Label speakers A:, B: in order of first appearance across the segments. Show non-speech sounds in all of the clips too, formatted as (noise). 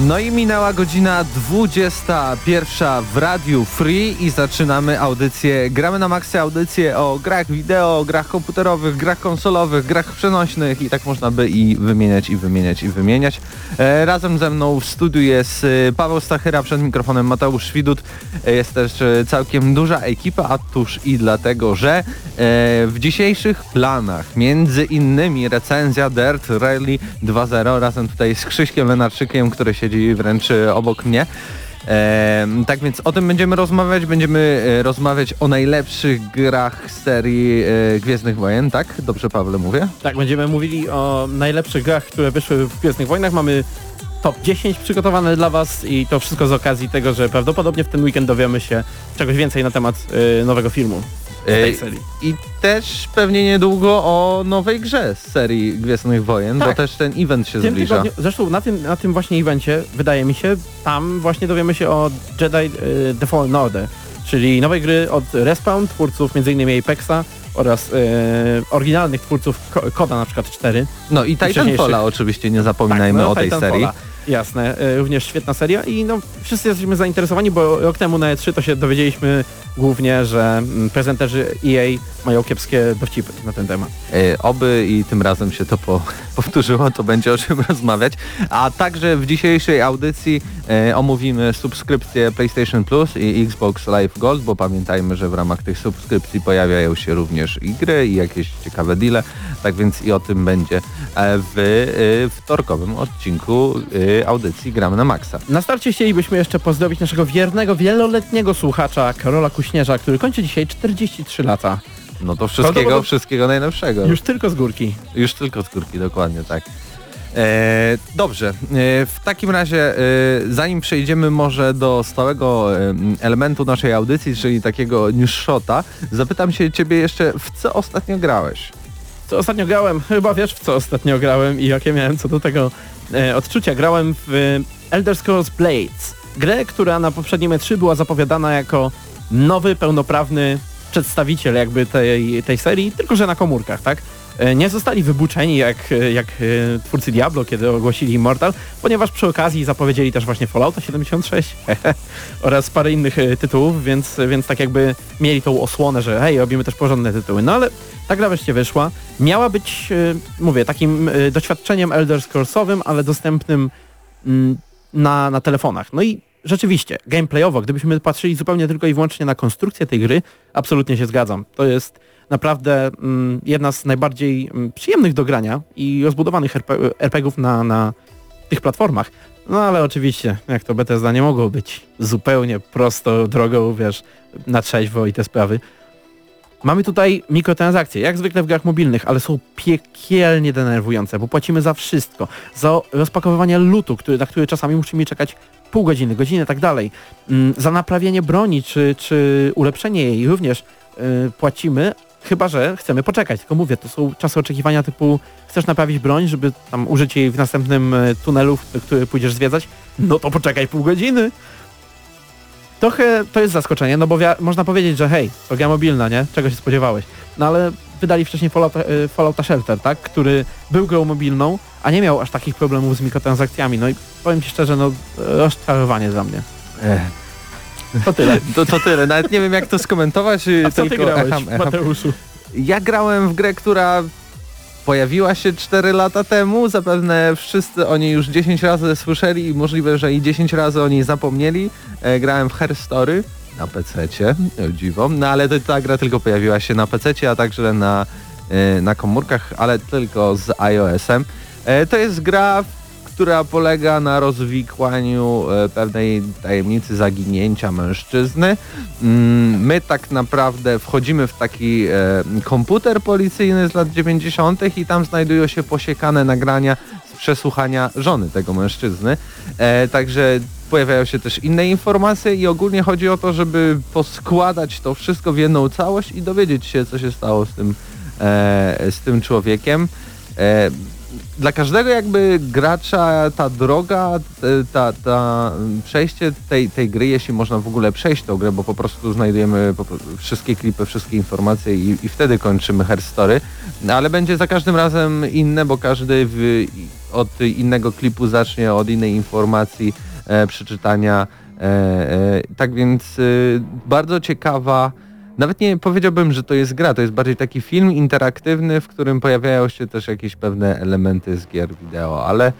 A: No i minęła godzina 21 w Radiu Free i zaczynamy audycję, gramy na maksy audycję o grach wideo, grach komputerowych, grach konsolowych, grach przenośnych i tak można by i wymieniać, i wymieniać, i wymieniać. E, razem ze mną w studiu jest e, Paweł Stachyra, przed mikrofonem Mateusz Widut. E, jest też e, całkiem duża ekipa, a tuż i dlatego, że e, w dzisiejszych planach między innymi recenzja Dirt Rally 2.0 razem tutaj z Krzyśkiem Lenarczykiem, który siedzi wręcz obok mnie. E, tak więc o tym będziemy rozmawiać. Będziemy e, rozmawiać o najlepszych grach serii e, Gwiezdnych Wojen, tak? Dobrze Pawle mówię?
B: Tak, będziemy mówili o najlepszych grach, które wyszły w Gwiezdnych Wojnach. Mamy top 10 przygotowane dla Was i to wszystko z okazji tego, że prawdopodobnie w ten weekend dowiemy się czegoś więcej na temat y, nowego filmu tej.
A: I też pewnie niedługo o nowej grze z serii Gwiezdnych Wojen, bo
B: Tak.
A: też ten event się
B: tym
A: zbliża.
B: tygodniu, zresztą na tym, na tym właśnie evencie, wydaje mi się, tam właśnie dowiemy się o Jedi y, The Fallen Order, czyli nowej gry od Respawn, twórców m.in. Apexa oraz y, oryginalnych twórców Ko- Koda na przykład 4.
A: No i Titanfalla oczywiście, nie zapominajmy
B: Tak, no,
A: o tej
B: Titanfalla.
A: serii.
B: Jasne, y, również świetna seria i no wszyscy jesteśmy zainteresowani, bo rok temu na E3 to się dowiedzieliśmy głównie, że mm, prezenterzy EA mają kiepskie dowcipy na ten temat.
A: E, Oby i tym razem się to po, (laughs) powtórzyło, to będzie o czym rozmawiać. A także w dzisiejszej audycji e, omówimy subskrypcję PlayStation Plus i Xbox Live Gold, bo pamiętajmy, że w ramach tych subskrypcji pojawiają się również i gry i jakieś ciekawe deale, tak więc i o tym będzie e, w e, wtorkowym odcinku e, audycji Gramy na Maxa.
B: Na starcie chcielibyśmy jeszcze pozdrowić naszego wiernego, wieloletniego słuchacza Karola Kuśnierza, który kończy dzisiaj 43 lata.
A: No to wszystkiego, wszystkiego najlepszego.
B: Już tylko z górki.
A: Już tylko skórki, dokładnie tak. E, dobrze, e, w takim razie e, zanim przejdziemy może do stałego e, elementu naszej audycji, czyli takiego news shota, zapytam się ciebie jeszcze, w co ostatnio grałeś?
B: Co ostatnio grałem? Chyba wiesz w co ostatnio grałem i jakie miałem co do tego e, odczucia. Grałem w Elder Scrolls Blades. Grę, która na poprzednim E3 była zapowiadana jako nowy, pełnoprawny przedstawiciel jakby tej, tej serii, tylko że na komórkach, tak? E, Nie zostali wybuczeni jak, e, jak e, twórcy Diablo, kiedy ogłosili Immortal, ponieważ przy okazji zapowiedzieli też właśnie Fallouta 76 (laughs) oraz parę innych tytułów, więc, więc tak jakby mieli tą osłonę, że hej, robimy też porządne tytuły. No ale ta gra wreszcie wyszła. Miała być, mówię, takim doświadczeniem Elder Scrollsowym, ale dostępnym mm, na, na telefonach. No i rzeczywiście, gameplayowo, gdybyśmy patrzyli zupełnie tylko i wyłącznie na konstrukcję tej gry, absolutnie się zgadzam. To jest naprawdę mm, jedna z najbardziej mm, przyjemnych do grania i rozbudowanych RP, RPGów na, na tych platformach. No ale oczywiście, jak to Bethesda nie mogło być zupełnie prosto drogą, wiesz, na trzeźwo i te sprawy. Mamy tutaj mikrotransakcje, jak zwykle w grach mobilnych, ale są piekielnie denerwujące, bo płacimy za wszystko. Za rozpakowywanie lutu, który, na który czasami musimy czekać pół godziny, godzinę, tak dalej. Mm, Za naprawienie broni, czy, czy ulepszenie jej również y, płacimy, chyba że chcemy poczekać. Tylko mówię, to są czasy oczekiwania typu chcesz naprawić broń, żeby tam użyć jej w następnym y, tunelu, który pójdziesz zwiedzać, no to poczekaj pół godziny. Trochę to jest zaskoczenie, no bo można powiedzieć, że hej, to gra mobilna, nie? Czego się spodziewałeś? No ale wydali wcześniej Fallouta, y, Fallouta Shelter, tak? Który był grą mobilną, a nie miał aż takich problemów z mikrotransakcjami. No i powiem Ci szczerze, no rozczarowanie dla mnie.
A: Ech,
B: To tyle. (laughs)
A: to, to tyle, nawet nie wiem jak to skomentować,
B: A co Ty grałeś,
A: echam, echam.
B: Mateuszu?
A: Ja grałem w grę, która pojawiła się 4 lata temu, zapewne wszyscy o niej już 10 razy słyszeli i możliwe, że i 10 razy o niej zapomnieli. E, grałem w Her Story na PC-cie, dziwo, no ale to, ta gra tylko pojawiła się na PC-cie, a także na, e, na komórkach, ale tylko z iOS-em. E, to jest gra, która polega na rozwikłaniu e, pewnej tajemnicy zaginięcia mężczyzny. Mm, My tak naprawdę wchodzimy w taki e, komputer policyjny z lat 90. i tam znajdują się posiekane nagrania z przesłuchania żony tego mężczyzny. E, Także pojawiają się też inne informacje i ogólnie chodzi o to, żeby poskładać to wszystko w jedną całość i dowiedzieć się, co się stało z tym, z tym człowiekiem. Dla każdego jakby gracza ta droga, e, ta, ta przejście tej, tej gry, jeśli można w ogóle przejść tą grę, bo po prostu znajdujemy wszystkie klipy, wszystkie informacje i, i wtedy kończymy Her Story, no, ale będzie za każdym razem inne, bo każdy w, od innego klipu zacznie, od innej informacji, e, przeczytania. E, e, tak więc e, bardzo ciekawa nawet nie powiedziałbym, że to jest gra, to jest bardziej taki film interaktywny, w którym pojawiają się też jakieś pewne elementy z gier wideo, ale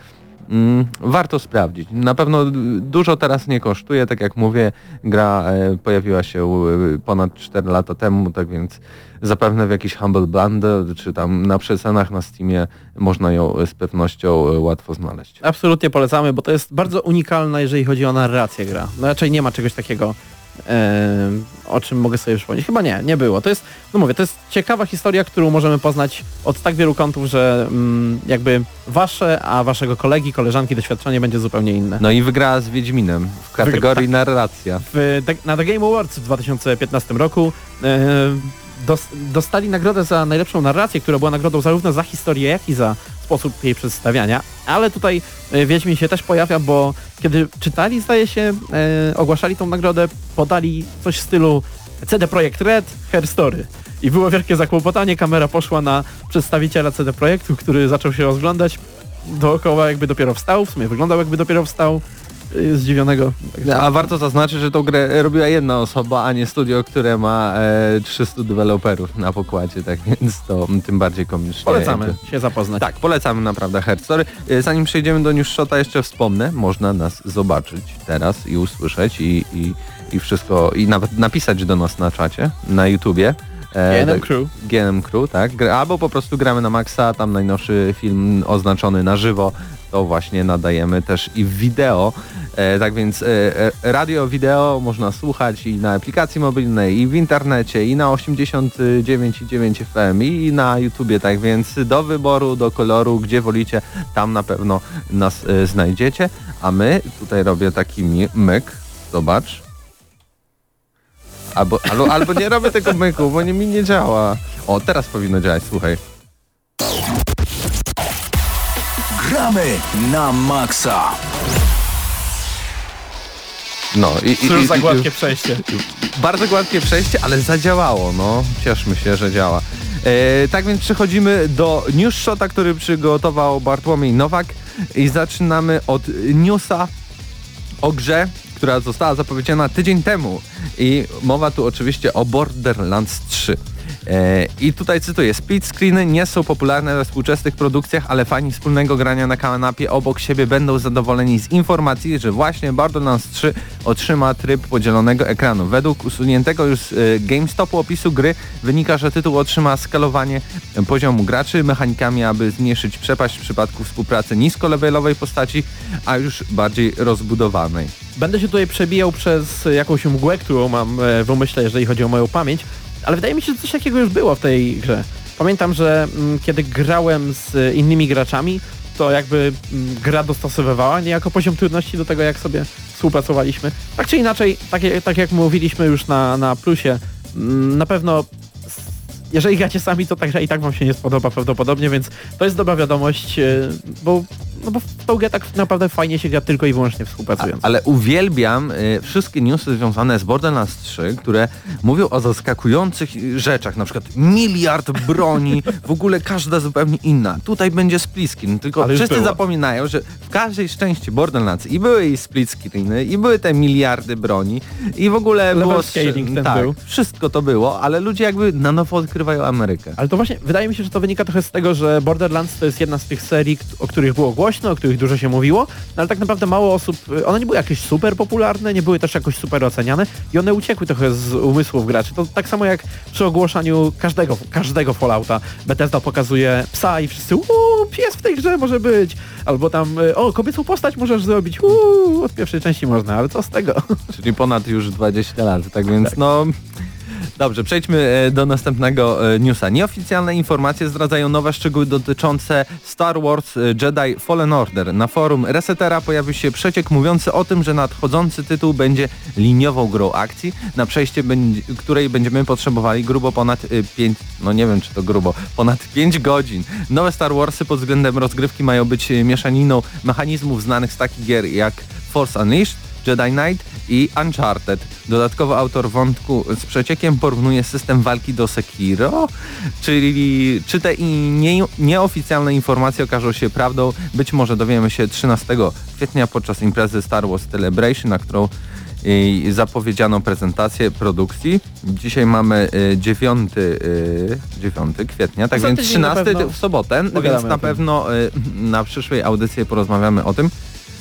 A: mm, warto sprawdzić. Na pewno dużo teraz nie kosztuje, tak jak mówię, gra e, pojawiła się e, ponad 4 lata temu, tak więc zapewne w jakiś Humble Bundle, czy tam na przecenach na Steamie można ją e, z pewnością e, łatwo znaleźć.
B: Absolutnie polecamy, bo to jest bardzo unikalna, jeżeli chodzi o narrację gra. No raczej nie ma czegoś takiego, o czym mogę sobie przypomnieć. Chyba nie, nie było. To jest, no mówię, to jest ciekawa historia, którą możemy poznać od tak wielu kątów, że mm, jakby wasze, a waszego kolegi, koleżanki doświadczenie będzie zupełnie inne.
A: No i wygrała z Wiedźminem w kategorii narracja.
B: W, na The Game Awards w 2015 roku dos, dostali nagrodę za najlepszą narrację, która była nagrodą zarówno za historię, jak i za sposób jej przedstawiania. Ale tutaj e, Wiedźmin się też pojawia, bo kiedy czytali, zdaje się, e, ogłaszali tą nagrodę, podali coś w stylu CD Projekt Red, Her Story. I było wielkie zakłopotanie, kamera poszła na przedstawiciela CD Projektu, który zaczął się rozglądać dookoła, jakby dopiero wstał, w sumie wyglądał jakby dopiero wstał, zdziwionego. Także-
A: A warto zaznaczyć, że tą grę robiła jedna osoba, a nie studio, które ma e, 300 deweloperów na pokładzie, tak (laughs) więc to tym bardziej komicznie.
B: Polecamy się zapoznać.
A: Tak, polecamy naprawdę Heart Story. E, Zanim przejdziemy do News Shota, jeszcze wspomnę, można nas zobaczyć teraz i usłyszeć i, i, i wszystko, i nawet napisać do nas na czacie, na YouTubie. E,
B: GNM
A: tak-
B: Crew.
A: GNM Crew, tak. Albo po prostu gramy na maksa, tam najnowszy film oznaczony na żywo, to właśnie nadajemy też i w wideo. E, tak więc e, e, radio, wideo można słuchać i na aplikacji mobilnej, i w internecie, i na 89,9 FM, i na YouTubie, tak więc do wyboru, do koloru, gdzie wolicie, tam na pewno nas e, znajdziecie. A my, tutaj robię taki myk, zobacz. Albo, albo, albo nie robię tego myku, bo nie, mi nie działa. O, teraz powinno działać, słuchaj.
C: Gramy na maksa.
A: No i, i,
B: Cóż
A: i,
B: za
A: i-
B: gładkie przejście.
A: Bardzo gładkie przejście, ale zadziałało, no. Cieszmy się, że działa. E, tak więc przechodzimy do news shota, który przygotował Bartłomiej Nowak i zaczynamy od newsa o grze, która została zapowiedziana tydzień temu i mowa tu oczywiście o Borderlands 3. E, I tutaj cytuję, split screeny nie są popularne we współczesnych produkcjach, ale fani wspólnego grania na kanapie obok siebie będą zadowoleni z informacji, że właśnie Borderlands 3 otrzyma tryb podzielonego ekranu. Według usuniętego już e, GameStopu opisu gry wynika, że tytuł otrzyma skalowanie poziomu graczy mechanikami, aby zmniejszyć przepaść w przypadku współpracy niskolevelowej postaci, a już bardziej rozbudowanej.
B: Będę się tutaj przebijał przez jakąś mgłę, którą mam e, w umyśle, jeżeli chodzi o moją pamięć, ale wydaje mi się, że coś takiego już było w tej grze. Pamiętam, że mm, kiedy grałem z e, innymi graczami, to jakby mm, gra dostosowywała niejako poziom trudności do tego, jak sobie współpracowaliśmy. Tak czy inaczej, tak, tak jak mówiliśmy już na, na plusie, mm, na pewno jeżeli gracie sami, to ta gra i tak wam się nie spodoba prawdopodobnie, więc to jest dobra wiadomość, e, bo no bo w tą grę tak naprawdę fajnie się gra tylko i wyłącznie współpracując.
A: Ale uwielbiam y, wszystkie newsy związane z Borderlands 3, które mówią o zaskakujących y, rzeczach, na przykład miliard broni, w ogóle każda zupełnie inna. Tutaj będzie split screen, tylko
B: Ale
A: wszyscy
B: było.
A: zapominają, że w każdej części Borderlands i były i split screeny, i były te miliardy broni, i w ogóle
B: Level
A: było...
B: scaling ten
A: tak,
B: był.
A: wszystko to było, ale ludzie jakby na nowo odkrywają Amerykę.
B: Ale to właśnie, wydaje mi się, że to wynika trochę z tego, że Borderlands to jest jedna z tych serii, o których było głośno, o których dużo się mówiło, no ale tak naprawdę mało osób, one nie były jakieś super popularne, nie były też jakoś super oceniane i one uciekły trochę z umysłów graczy. To tak samo jak przy ogłoszeniu każdego, każdego Fallouta Bethesda pokazuje psa i wszyscy uuu, pies w tej grze może być, albo tam y, o, kobiecą postać możesz zrobić, uuu, od pierwszej części można, ale co z tego?
A: Czyli ponad już 20 lat, tak więc no... Dobrze, przejdźmy e, do następnego e, newsa. Nieoficjalne informacje zdradzają nowe szczegóły dotyczące Star Wars e, Jedi Fallen Order. Na forum Resetera pojawił się przeciek mówiący o tym, że nadchodzący tytuł będzie liniową grą akcji, na przejście której będziemy potrzebowali grubo ponad 5, no nie wiem czy to grubo, ponad 5 godzin. Nowe Star Warsy pod względem rozgrywki mają być mieszaniną mechanizmów znanych z takich gier jak Force Unleashed, Jedi Knight i Uncharted. Dodatkowo autor wątku z przeciekiem porównuje system walki do Sekiro, czyli czy te i nie, nieoficjalne informacje okażą się prawdą, być może dowiemy się 13 kwietnia podczas imprezy Star Wars Celebration, na którą y, zapowiedziano prezentację produkcji. Dzisiaj mamy y, 9, y, 9 kwietnia, tak
B: Za
A: więc
B: tydzień na
A: 13
B: pewno
A: w sobotę,
B: pogadamy
A: więc na pewno y, na przyszłej audycji porozmawiamy o tym.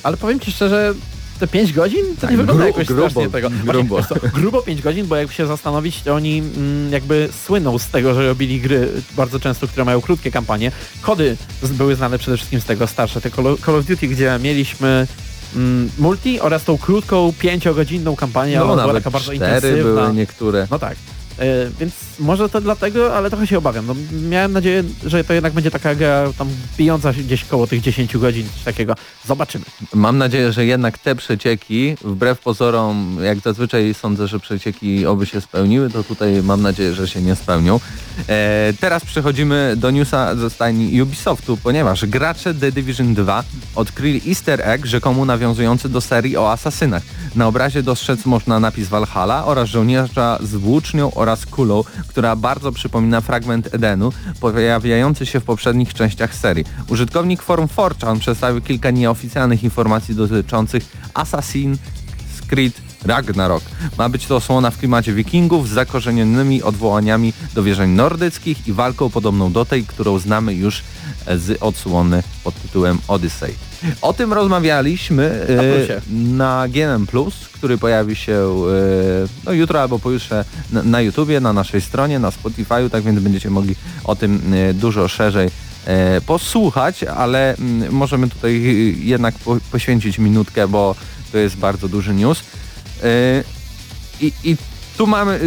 B: Ale powiem Ci szczerze, te 5 godzin to
A: Tak,
B: nie wygląda
A: gru-
B: jakoś
A: grubo,
B: strasznie tego.
A: grubo.
B: Właśnie, grubo 5 godzin, bo jakby się zastanowić, to oni mm, jakby słyną z tego, że robili gry bardzo często, które mają krótkie kampanie. Kody były znane przede wszystkim z tego starsze, te Call of, Duty, gdzie mieliśmy mm, multi oraz tą krótką, pięciogodzinną kampanię,
A: No
B: ona była taka bardzo intensywna.
A: były niektóre.
B: No tak. E, więc może to dlatego, ale trochę się obawiam. No, miałem nadzieję, że to jednak będzie taka gra tam bijąca gdzieś koło tych 10 godzin, takiego. Zobaczymy.
A: Mam nadzieję, że jednak te przecieki, wbrew pozorom, jak zazwyczaj sądzę, że przecieki oby się spełniły, to tutaj mam nadzieję, że się nie spełnią. E, teraz przechodzimy do newsa ze stajni Ubisoftu, ponieważ gracze The Division 2 odkryli easter egg rzekomo nawiązujący do serii o asasynach. Na obrazie dostrzec można napis Valhalla oraz żołnierza z włócznią oraz kulą, która bardzo przypomina fragment Edenu, pojawiający się w poprzednich częściach serii. Użytkownik forum 4chan przedstawił kilka nieoficjalnych informacji dotyczących Assassin's Creed Ragnarok. Ma być to osłona w klimacie wikingów z zakorzenionymi odwołaniami do wierzeń nordyckich i walką podobną do tej, którą znamy już z odsłony pod tytułem Odyssey. O tym rozmawialiśmy
B: Na plusie.
A: na GNM+, który pojawi się e, no, jutro albo pojutrze na, na YouTubie, na naszej stronie, na Spotify'u, tak więc będziecie mogli o tym e, dużo szerzej posłuchać, ale mm, możemy tutaj jednak po, poświęcić minutkę, bo to jest bardzo duży news. I, i tu mamy,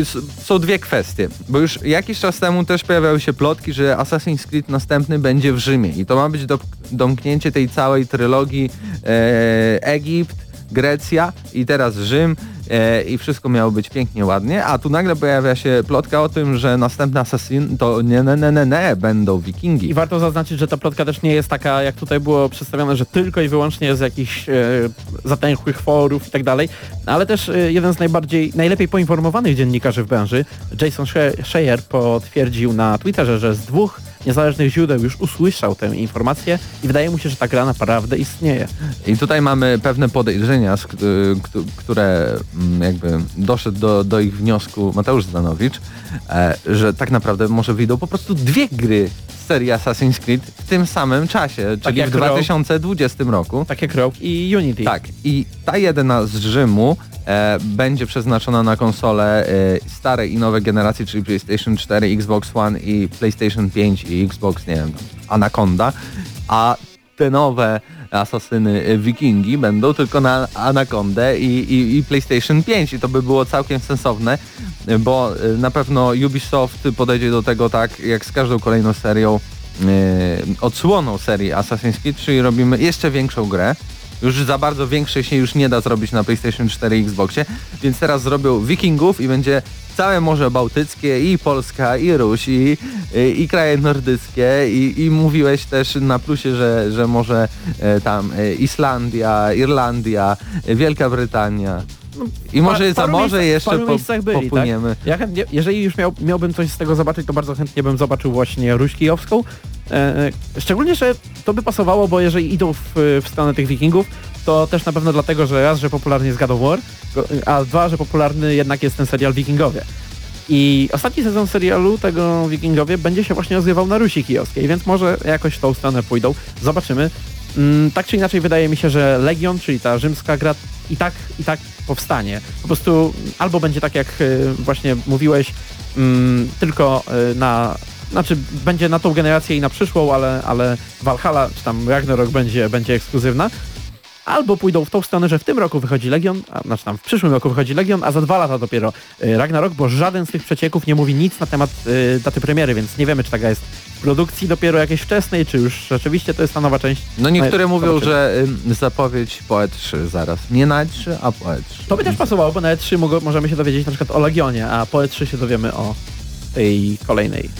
A: są dwie kwestie, bo już jakiś czas temu też pojawiały się plotki, że Assassin's Creed następny będzie w Rzymie i to ma być do, domknięcie tej całej trylogii e, Egipt, Grecja i teraz Rzym e, i wszystko miało być pięknie, ładnie, a tu nagle pojawia się plotka o tym, że następny Assassin to nie, nie, nie, nie, nie będą wikingi.
B: I warto zaznaczyć, że ta plotka też nie jest taka, jak tutaj było przedstawione, że tylko i wyłącznie z jakichś e, zatęchłych forów i tak dalej, ale też e, jeden z najbardziej, najlepiej poinformowanych dziennikarzy w branży, Jason She- Scheyer potwierdził na Twitterze, że z dwóch niezależnych źródeł już usłyszał tę informację i wydaje mu się, że ta gra naprawdę istnieje.
A: I tutaj mamy pewne podejrzenia, k- które mm, jakby doszedł do, do ich wniosku Mateusz Zdanowicz, e, że tak naprawdę może wyjdą po prostu dwie gry z serii Assassin's Creed w tym samym czasie, czyli
B: jak
A: w
B: Rogue.
A: 2020 roku.
B: Tak jak Rogue i Unity.
A: Tak, i ta jedyna z Rzymu e, będzie przeznaczona na konsole e, starej i nowej generacji, czyli PlayStation 4, Xbox One i PlayStation 5 i Xbox, nie wiem, Anaconda, a te nowe asasyny e, wikingi będą tylko na Anacondę i, i, i PlayStation 5 i to by było całkiem sensowne, bo e, na pewno Ubisoft podejdzie do tego tak jak z każdą kolejną serią e, odsłoną serii Assassin's Creed, czyli robimy jeszcze większą grę, Już za bardzo większe się już nie da zrobić na PlayStation 4 i Xboxie, więc teraz zrobią Wikingów i będzie całe Morze Bałtyckie i Polska i Ruś i, i, i kraje nordyckie i, i mówiłeś też na plusie, że, że może e, tam e, Islandia, Irlandia, e, Wielka Brytania. I może za morze jeszcze po,
B: miejscach byli,
A: popłyniemy.
B: Tak? Ja chętnie, jeżeli już miał, miałbym coś z tego zobaczyć, to bardzo chętnie bym zobaczył właśnie Ruś Kijowską. E, e, szczególnie, że to by pasowało, bo jeżeli idą w, w stronę tych wikingów, to też na pewno dlatego, że raz, że popularny jest God of War, a dwa, że popularny jednak jest ten serial Wikingowie. I ostatni sezon serialu tego Wikingowie będzie się właśnie rozgrywał na Rusi Kijowskiej, więc może jakoś w tą stronę pójdą. Zobaczymy. Mm, tak czy inaczej wydaje mi się, że Legion, czyli ta rzymska gra i tak, i tak powstanie. Po prostu albo będzie tak jak y, właśnie mówiłeś, mm, tylko y, na znaczy będzie na tą generację i na przyszłą, ale, ale Valhalla czy tam Ragnarok będzie, będzie ekskluzywna. Albo pójdą w tą stronę, że w tym roku wychodzi Legion, a, znaczy tam w przyszłym roku wychodzi Legion, a za dwa lata dopiero y, Ragnarok, bo żaden z tych przecieków nie mówi nic na temat y, daty premiery, więc nie wiemy, czy taka jest w produkcji dopiero jakiejś wczesnej, czy już rzeczywiście to jest ta nowa część.
A: No niektóre
B: No,
A: mówią, że ym, zapowiedź po E3 zaraz. Nie na E3, a po E3.
B: To by też pasowało, bo na E3 mogą, możemy się dowiedzieć na przykład o Legionie, a po E3 się dowiemy o tej kolejnej.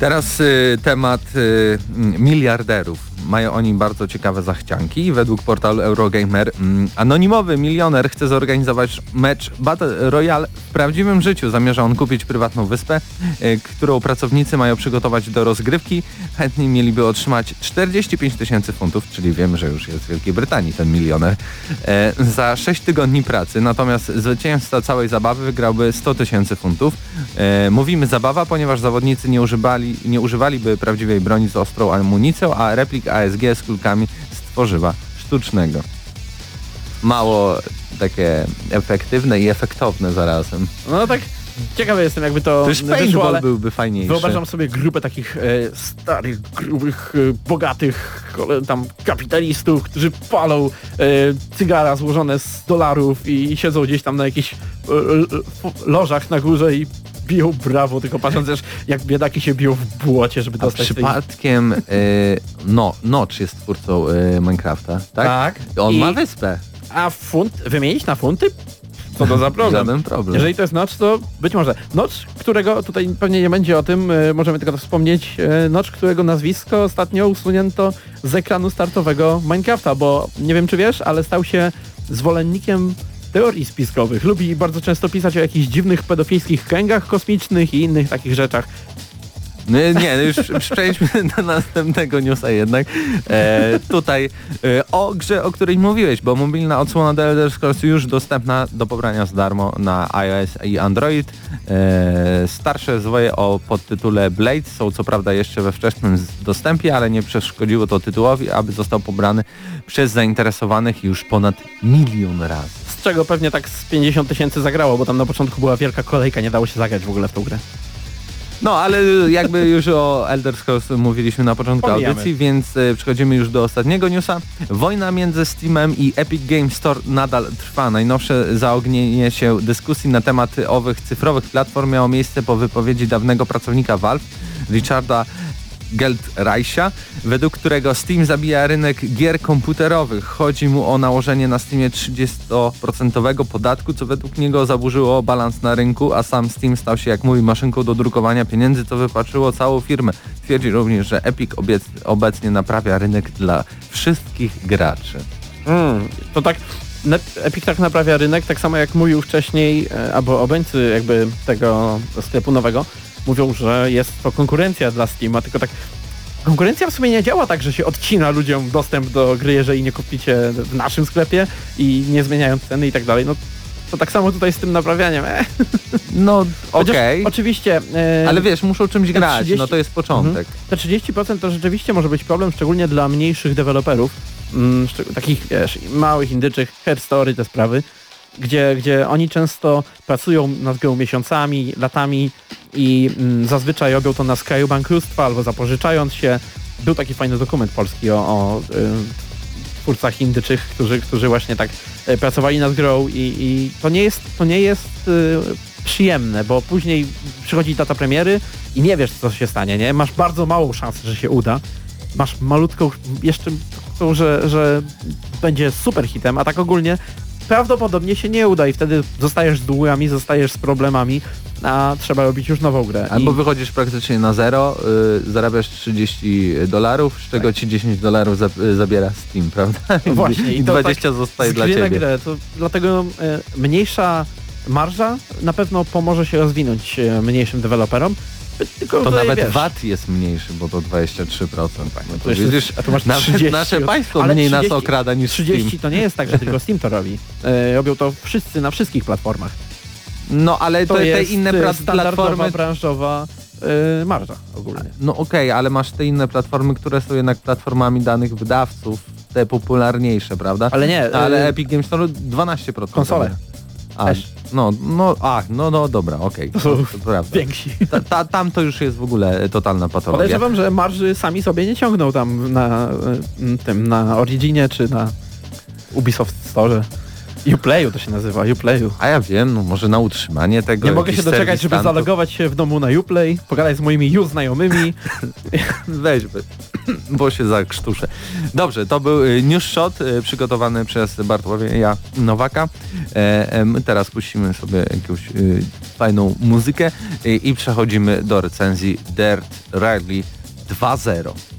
A: Teraz y, temat y, miliarderów. Mają oni bardzo ciekawe zachcianki. Według portalu Eurogamer mm, anonimowy milioner chce zorganizować mecz Battle Royale w prawdziwym życiu. Zamierza on kupić prywatną wyspę, y, którą pracownicy mają przygotować do rozgrywki. Chętni mieliby otrzymać 45 tysięcy funtów, czyli wiemy, że już jest w Wielkiej Brytanii ten milioner, e, za 6 tygodni pracy. Natomiast zwycięzca całej zabawy wygrałby 100 tysięcy funtów. E, mówimy zabawa, ponieważ zawodnicy nie używali, nie używaliby prawdziwej broni z ostrą amunicją, a replik ASG z kulkami z tworzywa sztucznego. Mało takie efektywne i efektowne zarazem.
B: No tak, ciekawy jestem jakby to
A: Też
B: wyszło, ale
A: byłby fajniejszy.
B: wyobrażam sobie grupę takich e, starych, grubych, e, bogatych tam kapitalistów, którzy palą e, cygara złożone z dolarów i siedzą gdzieś tam na jakichś e, e, lożach na górze i biją brawo, tylko patrząc też jak biedaki się biją w błocie, żeby
A: A
B: dostać tej...
A: przypadkiem y, no, Notch jest twórcą y, Minecrafta, tak?
B: Tak.
A: On
B: I-
A: ma wyspę.
B: A funt, wymienić na funty? Co to za problem?
A: Żaden problem.
B: Jeżeli to jest Notch, to być może. Notch, którego, tutaj pewnie nie będzie o tym, e, możemy tylko to wspomnieć, e, Notch, którego nazwisko ostatnio usunięto z ekranu startowego Minecrafta, bo nie wiem czy wiesz, ale stał się zwolennikiem teorii spiskowych. Lubi bardzo często pisać o jakichś dziwnych pedofilskich kręgach kosmicznych i innych takich rzeczach.
A: No, nie, już (laughs) przejdźmy do następnego newsa jednak. E, tutaj e, o grze, o której mówiłeś, bo mobilna odsłona The Elder Scrolls już dostępna do pobrania za darmo na iOS i Android. E, starsze zwoje o podtytule Blade są co prawda jeszcze we wczesnym dostępie, ale nie przeszkodziło to tytułowi, aby został pobrany przez zainteresowanych już ponad milion razy.
B: Z czego pewnie tak z 50 tysięcy zagrało, bo tam na początku była wielka kolejka, nie dało się zagrać w ogóle w tą grę.
A: No, ale jakby już o Elder Scrolls mówiliśmy na początku
B: Pomijamy.
A: audycji, więc e, przechodzimy już do ostatniego newsa. Wojna między Steamem i Epic Games Store nadal trwa. Najnowsze zaognienie się dyskusji na temat owych cyfrowych platform miało miejsce po wypowiedzi dawnego pracownika Valve, Richarda Geldreicha, według którego Steam zabija rynek gier komputerowych. Chodzi mu o nałożenie na Steamie 30% podatku, co według niego zaburzyło balans na rynku, a sam Steam stał się, jak mówi, maszynką do drukowania pieniędzy, co wypaczyło całą firmę. Twierdzi również, że Epic obecnie naprawia rynek dla wszystkich graczy.
B: Mm, to tak, Epic tak naprawia rynek, tak samo jak mówił wcześniej, e, albo obrońcy jakby tego sklepu nowego, mówią, że jest to konkurencja dla Steama, tylko tak konkurencja w sumie nie działa tak, że się odcina ludziom dostęp do gry, jeżeli nie kupicie w naszym sklepie i nie zmieniają ceny i tak dalej. No to tak samo tutaj z tym naprawianiem. E,
A: No (laughs) okej,
B: Oczywiście. e,
A: ale wiesz, muszą czymś grać,
B: 30
A: no to jest początek.
B: Te 30% to rzeczywiście może być problem, szczególnie dla mniejszych deweloperów, mm, takich wiesz, małych, indyczych, Hair Story, te sprawy, gdzie, gdzie oni często pracują nad grą miesiącami, latami i mm, zazwyczaj robią to na skraju bankructwa albo zapożyczając się. Był taki fajny dokument polski o, o y, twórcach indyczych, którzy, którzy właśnie tak y, pracowali nad grą i, i to nie jest, to nie jest y, przyjemne, bo później przychodzi data premiery i nie wiesz co się stanie, nie? Masz bardzo małą szansę, że się uda. Masz malutką, jeszcze że, że będzie super hitem, a tak ogólnie prawdopodobnie się nie uda i wtedy zostajesz z długami, zostajesz z problemami, a trzeba robić już nową grę.
A: Albo
B: I
A: wychodzisz praktycznie na zero, y, zarabiasz 30 dolarów, z czego ci 10 dolarów za, y, zabiera Steam, prawda?
B: No (laughs) właśnie,
A: I
B: i to
A: 20 zostaje
B: z
A: dla
B: gry na
A: ciebie.
B: grę, to dlatego e, mniejsza marża na pewno pomoże się rozwinąć e, mniejszym deweloperom. Tylko
A: To nawet
B: wiesz,
A: VAT jest mniejszy, bo to 23%. No to widzisz,
B: a tu masz
A: nawet
B: 30.
A: nasze państwo
B: Ale
A: mniej nas
B: 30
A: okrada niż
B: 30
A: Steam.
B: to nie jest tak, że tylko Steam to robi. E, robią to wszyscy na wszystkich platformach.
A: No ale
B: To
A: to te
B: jest
A: inne
B: e,
A: platformy...
B: branżowa e, marża ogólnie.
A: No okej, ale masz te inne platformy, które są jednak platformami danych wydawców, te popularniejsze, prawda?
B: Ale nie,
A: ale
B: e,
A: Epic Games Store 12%.
B: Konsole.
A: A,
B: Też.
A: no, no, ach, no, no dobra, okej,
B: To są
A: to, to (laughs) prawda.
B: Więksi.
A: Ta, ta, tam to już jest w ogóle totalna patologia.
B: Podejrzewam, że marży sami sobie nie ciągną tam na e, tym, na Originie czy na Ubisoft Store. Uplayu to się nazywa, Uplayu.
A: A ja wiem, no może na utrzymanie tego
B: Nie mogę się doczekać, żeby zalogować się w domu na Uplay, pogadać z moimi już znajomymi. (laughs)
A: Weź, (laughs) bo się zakrztuszę. Dobrze, to był y, news shot y, przygotowany przez Bartłomieja Nowaka. E, my teraz puścimy sobie jakąś y, fajną muzykę i przechodzimy do recenzji Dirt Rally 2.0.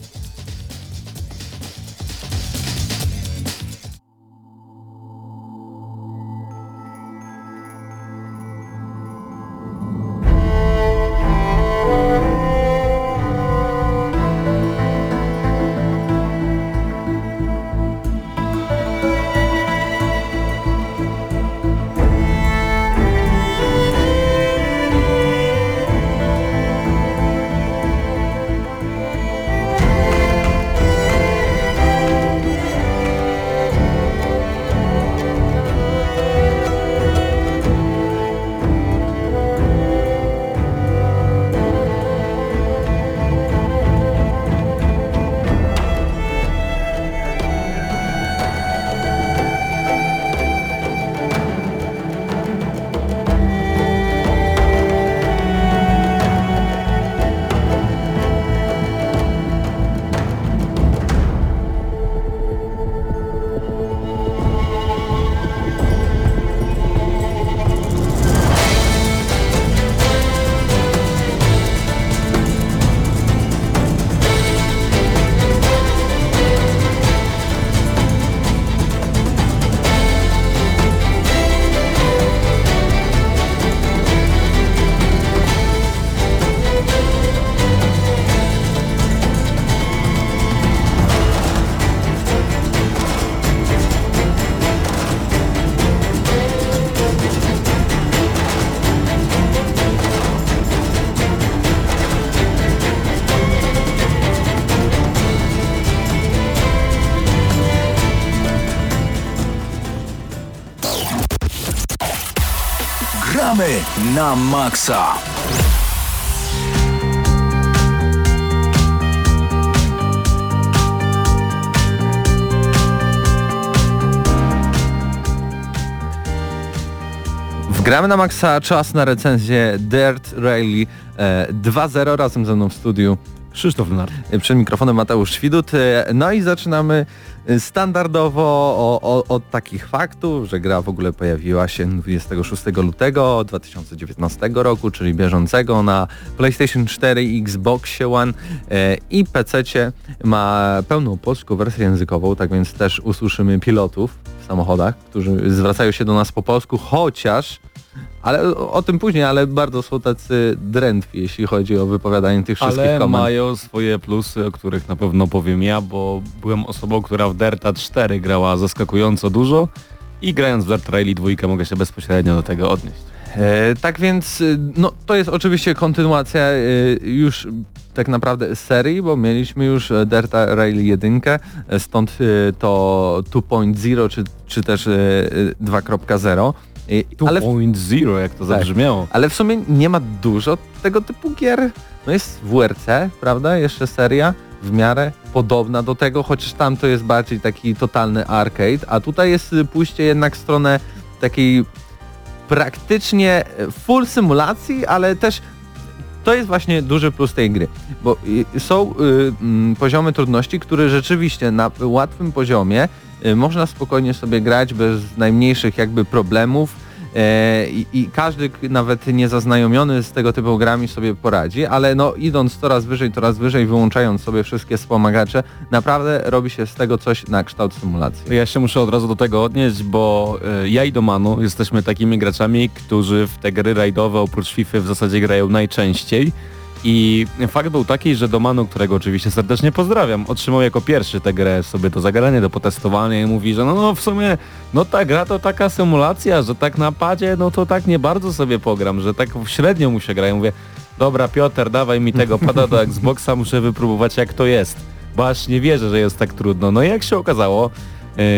C: na maksa.
A: Wgramy na maksa czas na recenzję Dirt Rally e, 2.0 razem ze mną w studiu
D: Krzysztof Lenart.
A: przed mikrofonem Mateusz Świdut. E, No i zaczynamy e, standardowo od takich faktów, że gra w ogóle pojawiła się 26 lutego 2019 roku, czyli bieżącego na PlayStation 4, Xbox One e, i PC ma pełną polską wersję językową, tak więc też usłyszymy pilotów w samochodach, którzy zwracają się do nas po polsku, chociaż ale o, o tym później, ale bardzo są tacy drętwi, jeśli chodzi o wypowiadanie tych wszystkich
D: Ale
A: komend.
D: mają swoje plusy, o których na pewno powiem ja, bo byłem osobą, która w Derta 4 grała zaskakująco dużo i grając w Dirt Rally 2 mogę się bezpośrednio do tego odnieść.
A: E, tak więc y, no, to jest oczywiście kontynuacja y, już tak naprawdę serii, bo mieliśmy już e, Delta Rally 1, e, stąd y, to 2.0 czy, czy też y, y, 2.0. I- Ale, w-
D: 2.0 jak to
A: Tak.
D: zabrzmiało.
A: ale w sumie nie ma dużo tego typu gier. No jest WRC, prawda? Jeszcze seria w miarę podobna do tego, chociaż tam to jest bardziej taki totalny arcade, a tutaj jest y, pójście jednak w stronę takiej praktycznie e, full symulacji, ale też to jest właśnie duży plus tej gry, bo y, są y, mm, poziomy trudności, które rzeczywiście na łatwym poziomie y, można spokojnie sobie grać bez najmniejszych jakby problemów e, i, i każdy nawet niezaznajomiony z tego typu grami sobie poradzi, ale no idąc coraz wyżej, coraz wyżej, wyłączając sobie wszystkie wspomagacze, naprawdę robi się z tego coś na kształt symulacji.
D: Ja się muszę od razu do tego odnieść, bo e, ja i Domanu jesteśmy takimi graczami, którzy w te gry rajdowe oprócz FIFA w zasadzie grają najczęściej. I fakt był taki, że Domanu, którego oczywiście serdecznie pozdrawiam, otrzymał jako pierwszy tę grę sobie do zagrania, do potestowania i mówi, że no, no w sumie no ta gra to taka symulacja, że tak na padzie no to tak nie bardzo sobie pogram, że tak średnio mu się gra. Ja mówię, dobra Piotr, dawaj mi tego pada do Xboxa, muszę wypróbować jak to jest, bo aż nie wierzę, że jest tak trudno. No i jak się okazało,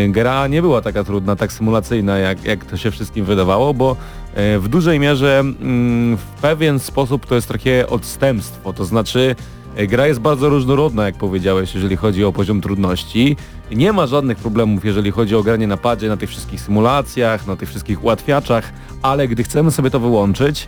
D: gra nie była taka trudna, tak symulacyjna, jak, jak to się wszystkim wydawało, bo e, w dużej mierze mm, w pewien sposób to jest takie odstępstwo, to znaczy e, gra jest bardzo różnorodna, jak powiedziałeś, jeżeli chodzi o poziom trudności. Nie ma żadnych problemów, jeżeli chodzi o granie na padzie, na tych wszystkich symulacjach, na tych wszystkich ułatwiaczach, ale gdy chcemy sobie to wyłączyć,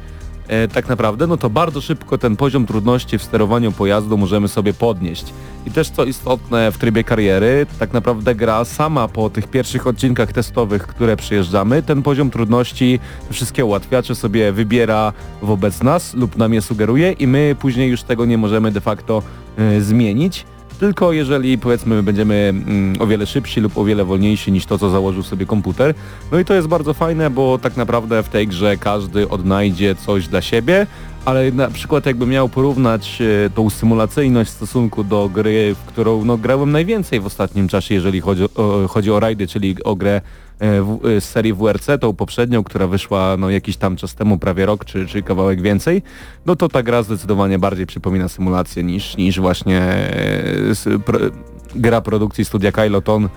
D: e, tak naprawdę, no to bardzo szybko ten poziom trudności w sterowaniu pojazdu możemy sobie podnieść. I też co istotne w trybie kariery, tak naprawdę gra sama po tych pierwszych odcinkach testowych, które przyjeżdżamy, ten poziom trudności, wszystkie ułatwiacze sobie wybiera wobec nas lub nam je sugeruje i my później już tego nie możemy de facto e, zmienić. Tylko jeżeli powiedzmy będziemy mm, o wiele szybsi lub o wiele wolniejsi niż to, co założył sobie komputer. No i to jest bardzo fajne, bo tak naprawdę w tej grze każdy odnajdzie coś dla siebie, ale na przykład jakbym miał porównać e, tą symulacyjność w stosunku do gry, w którą no, grałem najwięcej w ostatnim czasie, jeżeli chodzi o, chodzi o rajdy, czyli o grę e, e, z serii WRC, tą poprzednią, która wyszła no, jakiś tam czas temu, prawie rok czy, czy kawałek więcej, no to ta gra zdecydowanie bardziej przypomina symulację niż, niż właśnie e, pro, gra produkcji studia Kyloton,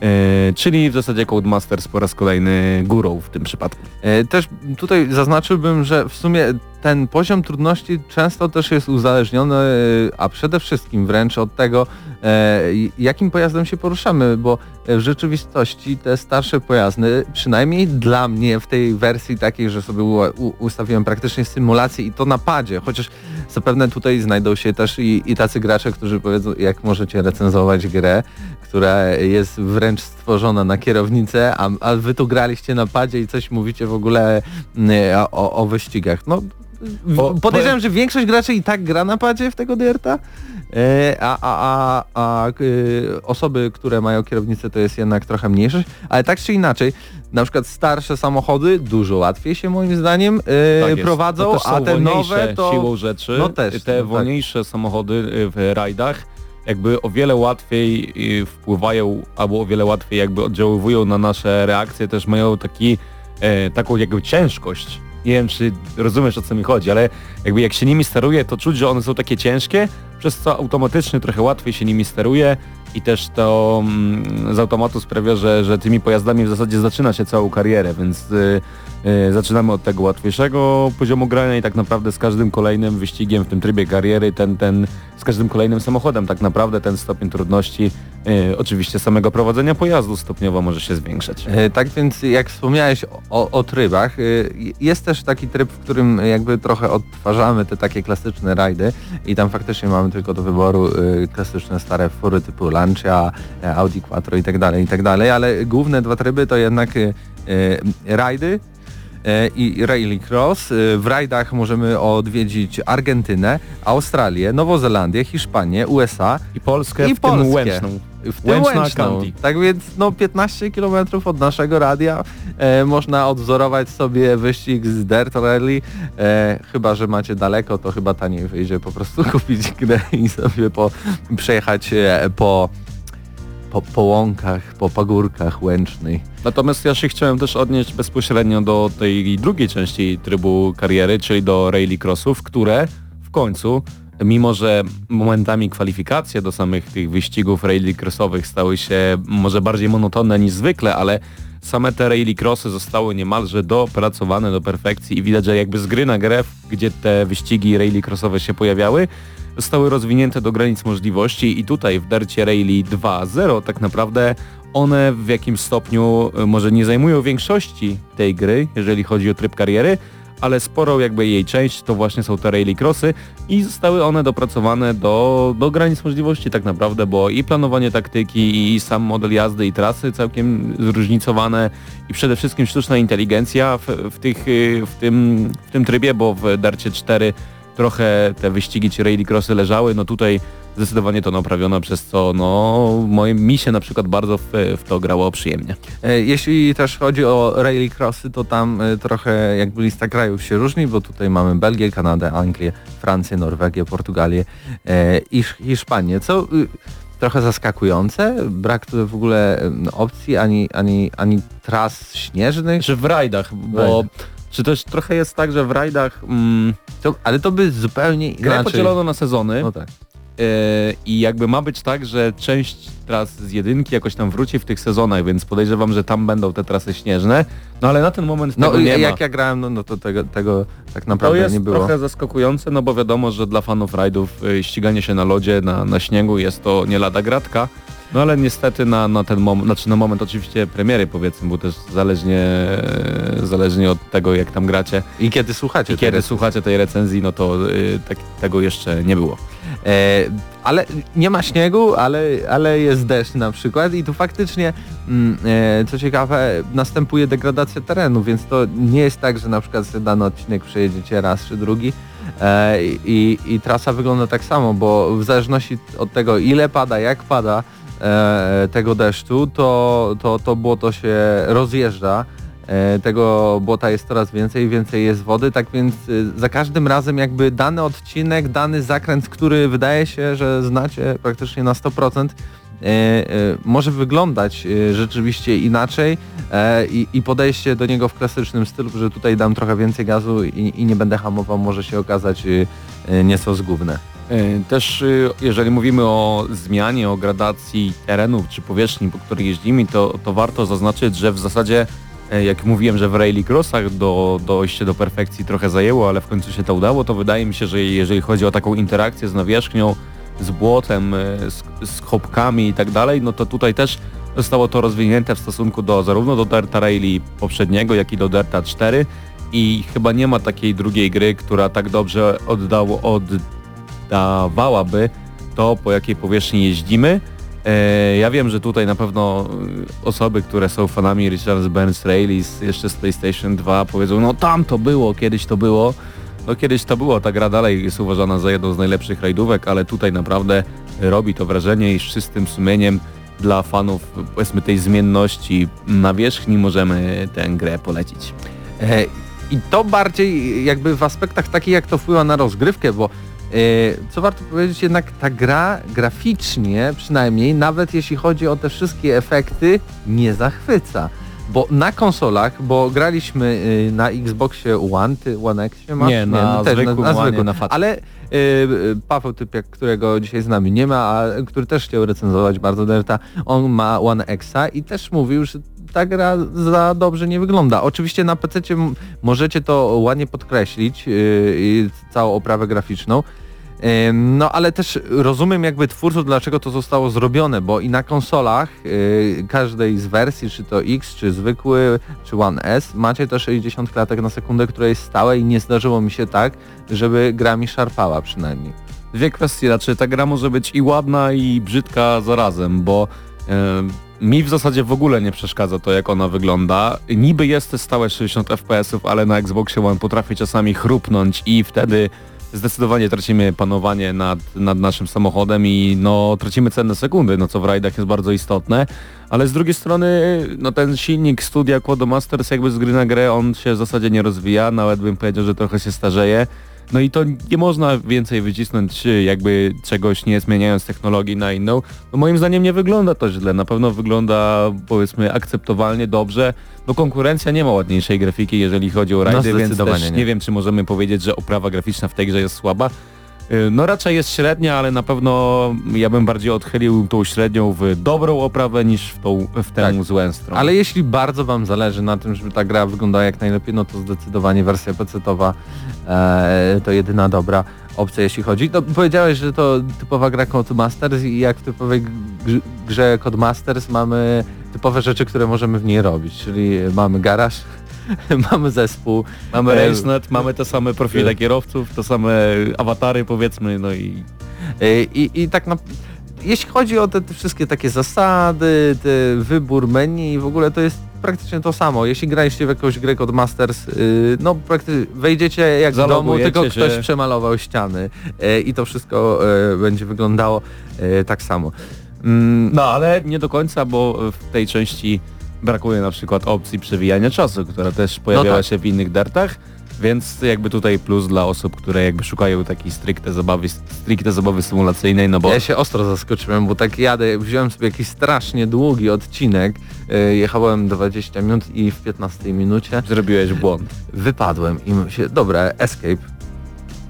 D: e, czyli w zasadzie Codemasters po raz kolejny górą w tym przypadku.
A: E, Też tutaj zaznaczyłbym, że w sumie ten poziom trudności często też jest uzależniony, e, a przede wszystkim wręcz od tego, e, jakim pojazdem się poruszamy, bo w rzeczywistości te starsze pojazdy, przynajmniej dla mnie w tej wersji takiej, że sobie ustawiłem praktycznie symulację i to na padzie, chociaż zapewne tutaj znajdą się też i, i tacy gracze, którzy powiedzą, jak możecie recenzować grę, która jest wręcz stworzona na kierownicę, a, a wy tu graliście na padzie i coś mówicie w ogóle mm, o, o wyścigach. No, w-
D: O,
A: podejrzewam, że większość graczy i tak gra na padzie w tego Dirta, e, a, a, a, a y, osoby, które mają kierownicę to jest jednak trochę mniejszość, ale tak czy inaczej, na przykład starsze samochody dużo łatwiej się moim zdaniem e,
D: Tak
A: prowadzą, a te nowe to...
D: siłą rzeczy,
A: No też,
D: te
A: no tak.
D: wolniejsze samochody y, w rajdach jakby o wiele łatwiej wpływają albo o wiele łatwiej jakby oddziaływują na nasze reakcje, też mają taki, e, taką jakby ciężkość. Nie wiem, czy rozumiesz o co mi chodzi, ale jakby jak się nimi steruje, to czuć, że one są takie ciężkie, przez co automatycznie trochę łatwiej się nimi steruje i też to mm, z automatu sprawia, że, że tymi pojazdami w zasadzie zaczyna się całą karierę, więc y, y, zaczynamy od tego łatwiejszego poziomu grania i tak naprawdę z każdym kolejnym wyścigiem w tym trybie kariery, ten, ten, z każdym kolejnym samochodem tak naprawdę ten stopień trudności y, oczywiście samego prowadzenia pojazdu stopniowo może się zwiększać.
A: E, Tak więc jak wspomniałeś o, o trybach, jest też taki tryb, w którym jakby trochę odtwarzamy te takie klasyczne rajdy i tam faktycznie mamy tylko do wyboru klasyczne stare fury typu Lancia, e, Audi Quattro i tak dalej, i tak dalej, ale główne dwa tryby to jednak rajdy e, i Rallycross. Y, W rajdach możemy odwiedzić Argentynę, Australię, Nową Zelandię, Hiszpanię, USA
D: I Polskę
A: I
D: w tym
A: Polskę.
D: łęczną.
A: w tym Łęczną.
D: Atlantic.
A: Tak więc no 15 km od naszego radia e, można odwzorować sobie wyścig z Dirt Rally. E, chyba, że macie daleko, to chyba taniej wyjdzie po prostu (laughs) kupić grę i sobie po, przejechać e, po, po, po łąkach, po pagórkach Łęcznej.
D: Natomiast ja się chciałem też odnieść bezpośrednio do tej drugiej części trybu kariery, czyli do rallycrossów, które w końcu, mimo że momentami kwalifikacje do samych tych wyścigów rallycrossowych stały się może bardziej monotonne niż zwykle, ale same te rallycrossy zostały niemalże dopracowane do perfekcji i widać, że jakby z gry na grę, gdzie te wyścigi rallycrossowe się pojawiały, zostały rozwinięte do granic możliwości i tutaj w Dercie Rally 2.0 tak naprawdę one w jakimś stopniu y, może nie zajmują większości tej gry, jeżeli chodzi o tryb kariery, ale sporą jakby jej część to właśnie są te rallycrossy i zostały one dopracowane do, do granic możliwości tak naprawdę, bo i planowanie taktyki i sam model jazdy i trasy całkiem zróżnicowane i przede wszystkim sztuczna inteligencja w, w, tych, y, w, tym, w tym trybie, bo w Darcie 4 trochę te wyścigi czy rallycrossy leżały, no tutaj zdecydowanie to naprawiono, przez co no moje, mi się na przykład bardzo w, w to grało przyjemnie.
A: E, Jeśli też chodzi o rallycrossy, to tam e, trochę jakby lista krajów się różni, bo tutaj mamy Belgię, Kanadę, Anglię, Francję, Norwegię, Portugalię e, i Hisz- Hiszpanię, co y, trochę zaskakujące. Brak tu w ogóle opcji ani, ani, ani tras śnieżnych.
D: Czy w rajdach, bo
A: rajdach.
D: Czy też trochę jest tak, że w rajdach mm,
A: To, ale to by zupełnie
D: grę
A: inaczej...
D: podzielono na sezony
A: No tak.
D: e, i jakby ma być tak, że część tras z jedynki jakoś tam wróci w tych sezonach, więc podejrzewam, że tam będą te trasy śnieżne, no ale na ten moment
A: No
D: tego nie
A: jak
D: ma.
A: ja grałem, no, no to tego, tego tak
D: To
A: naprawdę
D: jest
A: nie było.
D: trochę zaskakujące, no bo wiadomo, że dla fanów rajdów y, ściganie się na lodzie, na, na śniegu jest to nie lada gratka. No ale niestety na, na ten moment, znaczy na moment oczywiście premiery powiedzmy, bo też zależnie, zależnie od tego jak tam gracie
A: I kiedy słuchacie
D: i
A: tej
D: kiedy słuchacie tej recenzji, no to y, tak, tego jeszcze nie było.
A: E, ale nie ma śniegu, ale, ale jest deszcz na przykład i tu faktycznie, mm, e, co ciekawe, następuje degradacja terenu, więc to nie jest tak, że na przykład sobie dany odcinek przejedziecie raz czy drugi e, i, i trasa wygląda tak samo, bo w zależności od tego ile pada, jak pada tego deszczu, to, to, to błoto się rozjeżdża. E, tego błota jest coraz więcej, więcej jest wody, tak więc y, za każdym razem jakby dany odcinek, dany zakręt, który wydaje się, że znacie praktycznie na 100%, e, e, może wyglądać e, rzeczywiście inaczej e, i, i podejście do niego w klasycznym stylu, że tutaj dam trochę więcej gazu i, i nie będę hamował, może się okazać e, e, nieco zgubne.
D: Y, Też y, jeżeli mówimy o zmianie, o gradacji terenów czy powierzchni, po której jeździmy, to, to warto zaznaczyć, że w zasadzie e, jak mówiłem, że w rallycrossach do, dojście do perfekcji trochę zajęło, ale w końcu się to udało, to wydaje mi się, że jeżeli chodzi o taką interakcję z nawierzchnią, z błotem, e, z, z chopkami i tak dalej, no to tutaj też zostało to rozwinięte w stosunku do zarówno do Derta Rally poprzedniego, jak i do Derta 4 i chyba nie ma takiej drugiej gry, która tak dobrze oddało, oddawałaby to, po jakiej powierzchni jeździmy. E, ja wiem, że tutaj na pewno y, osoby, które są fanami Richard Burns z, jeszcze z PlayStation 2 powiedzą, no tam to było, kiedyś to było. No kiedyś to było, ta gra dalej jest uważana za jedną z najlepszych rajdówek, ale tutaj naprawdę robi to wrażenie i z czystym sumieniem dla fanów powiedzmy tej zmienności nawierzchni możemy tę grę polecić.
A: E, I to bardziej jakby w aspektach takich jak to wpływa na rozgrywkę, bo co warto powiedzieć, jednak ta gra graficznie przynajmniej, nawet jeśli chodzi o te wszystkie efekty, nie zachwyca. Bo na konsolach, bo graliśmy e, na Xboxie One, ty One X masz?
D: Nie, na zwykłym One, na Fat.
A: Ale e, Paweł Typiak, którego dzisiaj z nami nie ma, a który też chciał recenzować bardzo Delta, on ma One Xa i też mówił, że ta gra za dobrze nie wygląda. Oczywiście na PC możecie to ładnie podkreślić, yy, całą oprawę graficzną. No ale też rozumiem jakby twórców, dlaczego to zostało zrobione, bo i na konsolach yy, każdej z wersji, czy to X, czy zwykły, czy One S, macie to 60 klatek na sekundę, które jest stałe i nie zdarzyło mi się tak, żeby gra mi szarpała przynajmniej.
D: Dwie kwestie, znaczy ta gra może być i ładna i brzydka zarazem, bo e, mi w zasadzie w ogóle nie przeszkadza to jak ona wygląda. Niby jest stałe 60 fps-ów, ale na Xboxie One potrafi czasami chrupnąć i wtedy zdecydowanie tracimy panowanie nad, nad naszym samochodem i no tracimy cenne sekundy, no co w rajdach jest bardzo istotne, ale z drugiej strony no ten silnik studia Quadmasters jakby z gry na grę on się w zasadzie nie rozwija, nawet bym powiedział, że trochę się starzeje. No i to nie można więcej wycisnąć jakby czegoś nie zmieniając technologii na inną. No moim zdaniem nie wygląda to źle, na pewno wygląda powiedzmy akceptowalnie, dobrze. No konkurencja nie ma ładniejszej grafiki, jeżeli chodzi o rajdy, więc
A: zdecydowanie
D: też
A: nie.
D: nie wiem czy możemy powiedzieć, że oprawa graficzna w tej grze jest słaba. Y, No raczej jest średnia, ale na pewno ja bym bardziej odchylił tą średnią w dobrą oprawę niż w, tą, w tę
A: Tak.
D: złą stronę.
A: Ale jeśli bardzo Wam zależy na tym, żeby ta gra wyglądała jak najlepiej, no to zdecydowanie wersja PC-towa e, to jedyna dobra opcja, jeśli chodzi. No, powiedziałeś, że to typowa gra Codemasters i jak w typowej grze- grze Codemasters mamy typowe rzeczy, które możemy w niej robić, czyli mamy garaż, (laughs) mamy zespół.
D: Mamy RaceNet, mamy te same profile kierowców, te same awatary powiedzmy, no i
A: E, I, i tak na, jeśli chodzi o te, te wszystkie takie zasady, te wybór menu, w ogóle to jest praktycznie to samo. Jeśli graliście w jakąś grę od Masters, y, no praktycznie wejdziecie jak w domu, tylko
D: się.
A: ktoś przemalował ściany i to wszystko będzie wyglądało tak samo. Mm,
D: No ale nie do końca, bo w tej części brakuje na przykład opcji przewijania czasu, która też pojawiała
A: tak.
D: się w innych dertach, więc jakby tutaj plus dla osób, które jakby szukają takiej stricte zabawy, stricte zabawy symulacyjnej, no bo
A: Ja się ostro zaskoczyłem, bo tak jadę, wziąłem sobie jakiś strasznie długi odcinek, e, jechałem 20 minut i w 15 minucie
D: zrobiłeś błąd.
A: wypadłem i się, dobra, escape.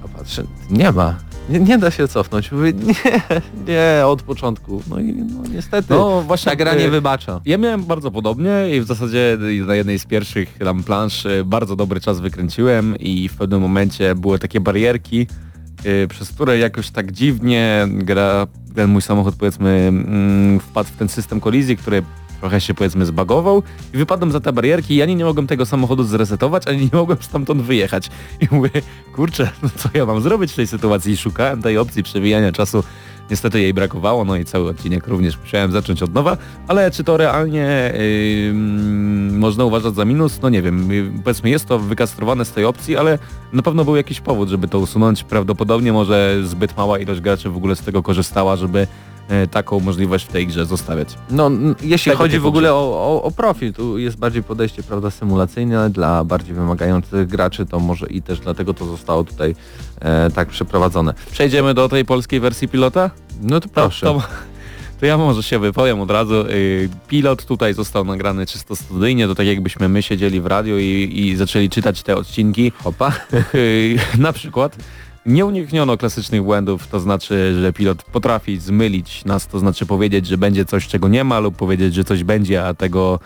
A: A patrzę, nie ma. Nie, nie da się cofnąć. Mówię, nie, (laughs) nie, od początku. No i no niestety
D: No właśnie
A: ta gra
D: y,
A: nie wybacza.
D: Ja miałem bardzo podobnie i w zasadzie na jednej z pierwszych tam plansz y, bardzo dobry czas wykręciłem i w pewnym momencie były takie barierki, y, przez które jakoś tak dziwnie gra, ten mój samochód powiedzmy mm, wpadł w ten system kolizji, który trochę się powiedzmy zbagował i wypadłem za te barierki i ani nie mogłem tego samochodu zresetować, ani nie mogłem stamtąd wyjechać. I mówię, kurczę, no co ja mam zrobić w tej sytuacji? I szukałem tej opcji przewijania czasu Niestety jej brakowało, no i cały odcinek również musiałem zacząć od nowa, ale czy to realnie yy, można uważać za minus? No nie wiem, yy, powiedzmy jest to wykastrowane z tej opcji, ale na pewno był jakiś powód, żeby to usunąć. Prawdopodobnie może zbyt mała ilość graczy w ogóle z tego korzystała, żeby taką możliwość w tej grze zostawiać.
A: No, jeśli
D: Tego
A: chodzi w ogóle o, o, o profil, tu jest bardziej podejście prawda, symulacyjne, dla bardziej wymagających graczy, to może i też dlatego to zostało tutaj e, tak przeprowadzone.
D: Przejdziemy do tej polskiej wersji pilota?
A: No to proszę.
D: To, to ja może się wypowiem od razu. Yy, Pilot tutaj został nagrany czysto studyjnie, to tak jakbyśmy my siedzieli w radiu i, i zaczęli czytać te odcinki.
A: Hopa.
D: Yy, na przykład nie unikniono klasycznych błędów, to znaczy, że pilot potrafi zmylić nas, to znaczy powiedzieć, że będzie coś, czego nie ma lub powiedzieć, że coś będzie, a tego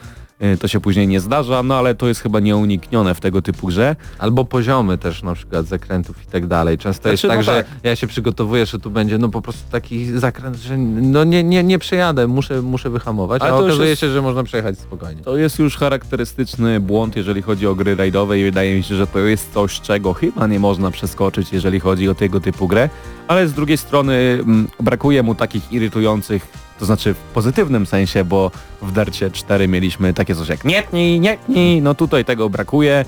D: to się później nie zdarza, no ale to jest chyba nieuniknione w tego typu grze.
A: Albo poziomy też na przykład zakrętów i tak dalej. Często jest
D: Znaczy,
A: tak,
D: no
A: że
D: tak.
A: ja się przygotowuję, że tu będzie no po prostu taki zakręt, że no nie, nie, nie przejadę, muszę, muszę wyhamować,
D: Ale
A: a okazuje
D: jest-
A: się, że można przejechać spokojnie.
D: To jest już charakterystyczny błąd, jeżeli chodzi o gry rajdowe i wydaje mi się, że to jest coś, czego chyba nie można przeskoczyć, jeżeli chodzi o tego typu grę, ale z drugiej strony mm, brakuje mu takich irytujących, to znaczy w pozytywnym sensie, bo w Dercie 4 mieliśmy takie coś jak nie tnij, nie tnij, no tutaj tego brakuje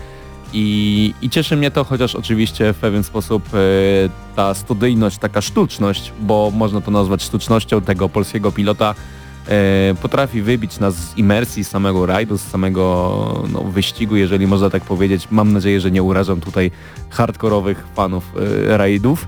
D: i, i cieszy mnie to, chociaż oczywiście w pewien sposób e, ta studyjność, taka sztuczność, bo można to nazwać sztucznością tego polskiego pilota, e, potrafi wybić nas z imersji z samego rajdu, z samego no, wyścigu, jeżeli można tak powiedzieć. Mam nadzieję, że nie urażam tutaj hardkorowych fanów e, rajdów.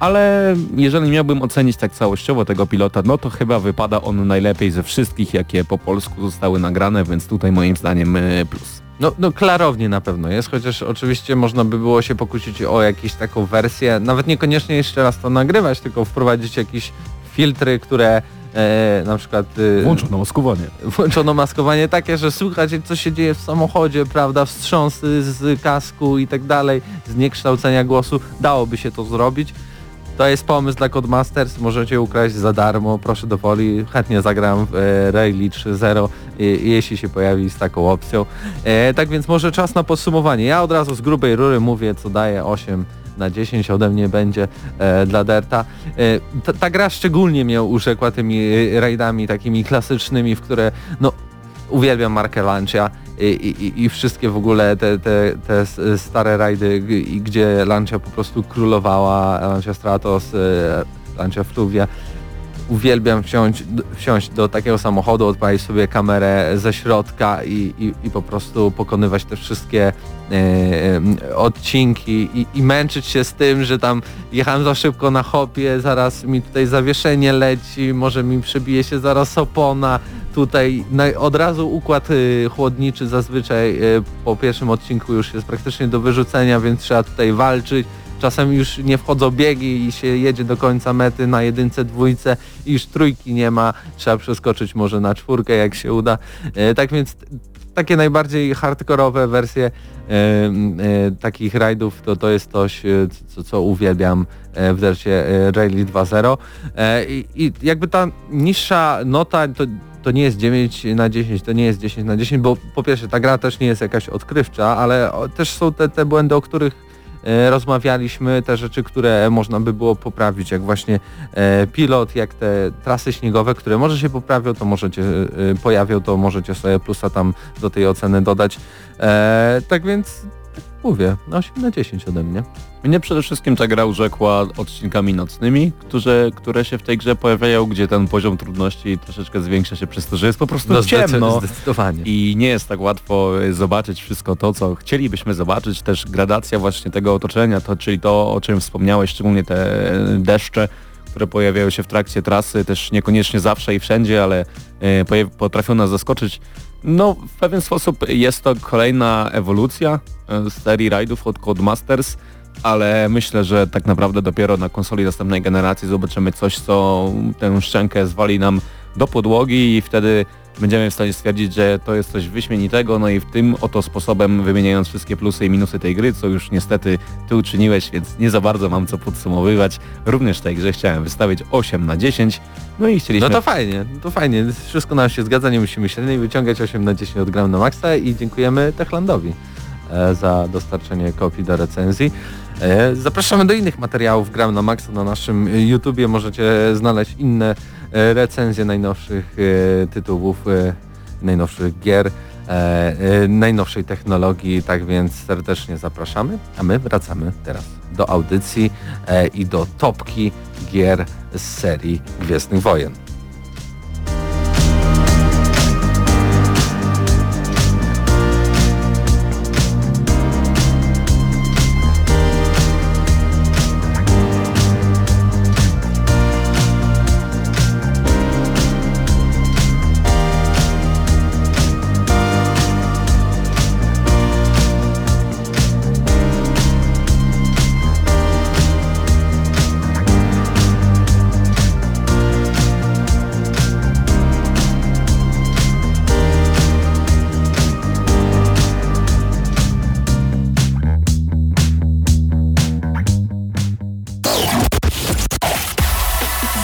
D: Ale jeżeli miałbym ocenić tak całościowo tego pilota, no to chyba wypada on najlepiej ze wszystkich, jakie po polsku zostały nagrane, więc tutaj moim zdaniem e, plus.
A: No, no klarownie na pewno jest, chociaż oczywiście można by było się pokusić o jakąś taką wersję, nawet niekoniecznie jeszcze raz to nagrywać, tylko wprowadzić jakieś filtry, które e, na przykład e,
D: Włączono maskowanie.
A: włączono maskowanie takie, że słychać co się dzieje w samochodzie, prawda, wstrząsy z kasku i tak dalej, zniekształcenia głosu, dałoby się to zrobić. To jest pomysł dla Codemasters, możecie ukraść za darmo, proszę do woli, chętnie zagram w e, Rally 3.0, e, jeśli się pojawi z taką opcją. E, tak więc może czas na podsumowanie. Ja od razu z grubej rury mówię, co daje 8 na 10 ode mnie będzie e, dla Derta. E, ta, ta gra szczególnie mnie urzekła tymi e, rajdami takimi klasycznymi, w które no uwielbiam markę Lancia i, i, i wszystkie w ogóle te, te, te stare rajdy, gdzie Lancia po prostu królowała, Lancia Stratos, e, Lancia Fluvia. Uwielbiam wsiąść, wsiąść do takiego samochodu, odpalić sobie kamerę ze środka i, i, i po prostu pokonywać te wszystkie e, e, odcinki i, i męczyć się z tym, że tam jechałem za szybko na hopie, zaraz mi tutaj zawieszenie leci, może mi przebije się zaraz opona, tutaj od razu układ y, chłodniczy zazwyczaj y, po pierwszym odcinku już jest praktycznie do wyrzucenia, więc trzeba tutaj walczyć. Czasem już nie wchodzą biegi i się jedzie do końca mety na jedynce, dwójce i już trójki nie ma. Trzeba przeskoczyć może na czwórkę jak się uda. E, tak więc takie najbardziej hardkorowe wersje e, e, takich rajdów to, to jest coś, e, co, co uwielbiam e, w dercie Rally 2.0 e, i, i jakby ta niższa nota to to nie jest 9 na 10, to nie jest 10 na 10, bo po pierwsze ta gra też nie jest jakaś odkrywcza, ale też są te, te błędy, o których rozmawialiśmy, te rzeczy, które można by było poprawić, jak właśnie e, pilot, jak te trasy śniegowe, które może się poprawią, to możecie e, pojawią, to możecie sobie plusa tam do tej oceny dodać. E, tak więc mówię, no 8 na 10 ode mnie.
D: Mnie przede wszystkim ta gra urzekła odcinkami nocnymi, które, które się w tej grze pojawiają, gdzie ten poziom trudności troszeczkę zwiększa się przez to, że jest po prostu
A: No,
D: ciemno.
A: Zdecydowanie.
D: I nie jest tak łatwo e, zobaczyć wszystko to, co chcielibyśmy zobaczyć. Też gradacja właśnie tego otoczenia, to, czyli to, o czym wspomniałeś, szczególnie te e, deszcze, które pojawiają się w trakcie trasy, też niekoniecznie zawsze i wszędzie, ale e, potrafią nas zaskoczyć. No, w pewien sposób jest to kolejna ewolucja e, z serii rajdów od Codemasters, ale myślę, że tak naprawdę dopiero na konsoli następnej generacji zobaczymy coś, co tę szczękę zwali nam do podłogi i wtedy będziemy w stanie stwierdzić, że to jest coś wyśmienitego, no i w tym oto sposobem wymieniając wszystkie plusy i minusy tej gry, co już niestety ty uczyniłeś, więc nie za bardzo mam co podsumowywać. Również tej grze chciałem wystawić 8 na 10, no i chcieliśmy...
A: No to fajnie, to fajnie. Wszystko nam się zgadza, nie musimy średniej wyciągać 8 na 10 od gram na maksa i dziękujemy Techlandowi e, za dostarczenie kopii do recenzji. E, zapraszamy do innych materiałów gram na maksa na naszym e, YouTubie. Możecie znaleźć inne e, recenzje najnowszych tytułów, najnowszych gier, najnowszej technologii, tak więc serdecznie zapraszamy, a my wracamy teraz do audycji i do topki gier z serii Gwiezdnych Wojen.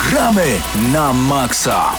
C: Gramy na maksa.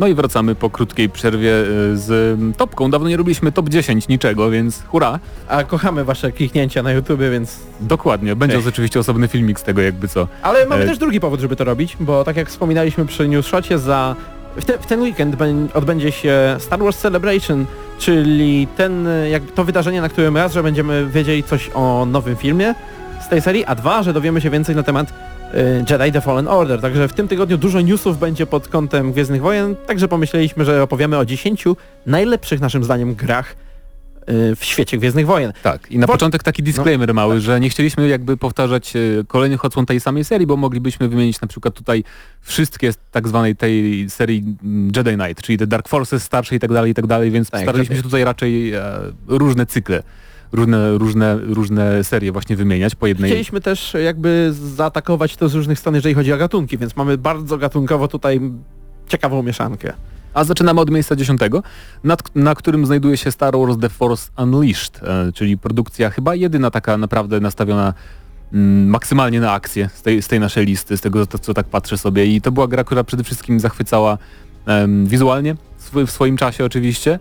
D: No i wracamy po krótkiej przerwie y, z mm, topką. Dawno nie robiliśmy top 10 niczego, więc hurra.
B: A kochamy wasze kliknięcia na YouTubie, więc...
D: Dokładnie, będzie oczywiście osobny filmik z tego jakby co.
B: Ale mamy
D: E,
B: też drugi powód, żeby to robić, bo tak jak wspominaliśmy przy Newsshocie, za... W, te, w ten weekend bę- odbędzie się Star Wars Celebration, czyli ten, e, jak to wydarzenie, na którym raz, że będziemy wiedzieli coś o nowym filmie z tej serii, a dwa, że dowiemy się więcej na temat e, Jedi The Fallen Order. Także w tym tygodniu dużo newsów będzie pod kątem Gwiezdnych Wojen, także pomyśleliśmy, że opowiemy o 10 najlepszych naszym zdaniem grach e, w świecie Gwiezdnych Wojen.
D: Tak, i na
B: Po-
D: początek taki disclaimer mały, że nie chcieliśmy jakby powtarzać e, kolejnych odsłon tej samej serii, bo moglibyśmy wymienić na przykład tutaj wszystkie z tak zwanej tej serii Jedi Knight, czyli te Dark Forces starsze i tak dalej, i tak dalej, więc
B: Tak,
D: staraliśmy się tutaj raczej e, różne cykle, różne, różne, różne serie właśnie wymieniać po jednej...
B: Chcieliśmy też jakby zaatakować to z różnych stron, jeżeli chodzi o gatunki, więc mamy bardzo gatunkowo tutaj ciekawą mieszankę.
D: A zaczynamy od miejsca dziesiątego, nad, na którym znajduje się Star Wars The Force Unleashed, e, czyli produkcja chyba jedyna taka naprawdę nastawiona mm, maksymalnie na akcję z tej, z tej naszej listy, z tego co, tak patrzę sobie i to była gra, która przede wszystkim zachwycała em, wizualnie, w swoim czasie oczywiście,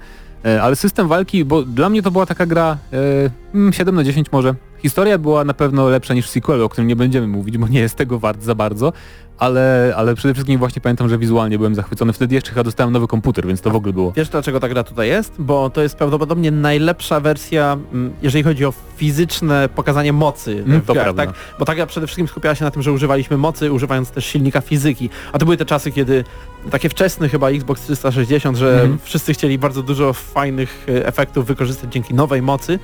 D: ale system walki, bo dla mnie to była taka gra e, mm, 7 na 10 może,
E: Historia była na pewno lepsza niż w sequelu, o którym nie będziemy mówić, bo nie jest tego wart za bardzo, ale, ale przede wszystkim właśnie pamiętam, że wizualnie byłem zachwycony. Wtedy jeszcze chyba dostałem nowy komputer, więc to w ogóle było.
B: Wiesz dlaczego ta gra tutaj jest? Bo to jest prawdopodobnie najlepsza wersja, mm, jeżeli chodzi o fizyczne pokazanie mocy
E: Mm,
B: w
E: to
B: grach,
E: prawda.
B: tak? Bo ta gra przede wszystkim skupiała się na tym, że używaliśmy mocy, używając też silnika fizyki. A to były te czasy, kiedy takie wczesne chyba Xbox 360, że
E: Mhm.
B: wszyscy chcieli bardzo dużo fajnych e, efektów wykorzystać dzięki nowej mocy.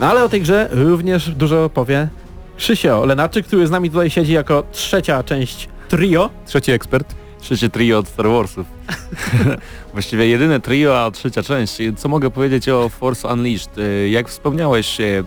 B: No ale o tej grze również dużo powie Krzysio Lenarczyk, który z nami tutaj siedzi jako trzecia część trio.
E: Trzeci ekspert.
D: Trzecie trio od Star Warsów. (laughs) Właściwie jedyne trio, a trzecia część. Co mogę powiedzieć o Force Unleashed? Jak wspomniałeś, y,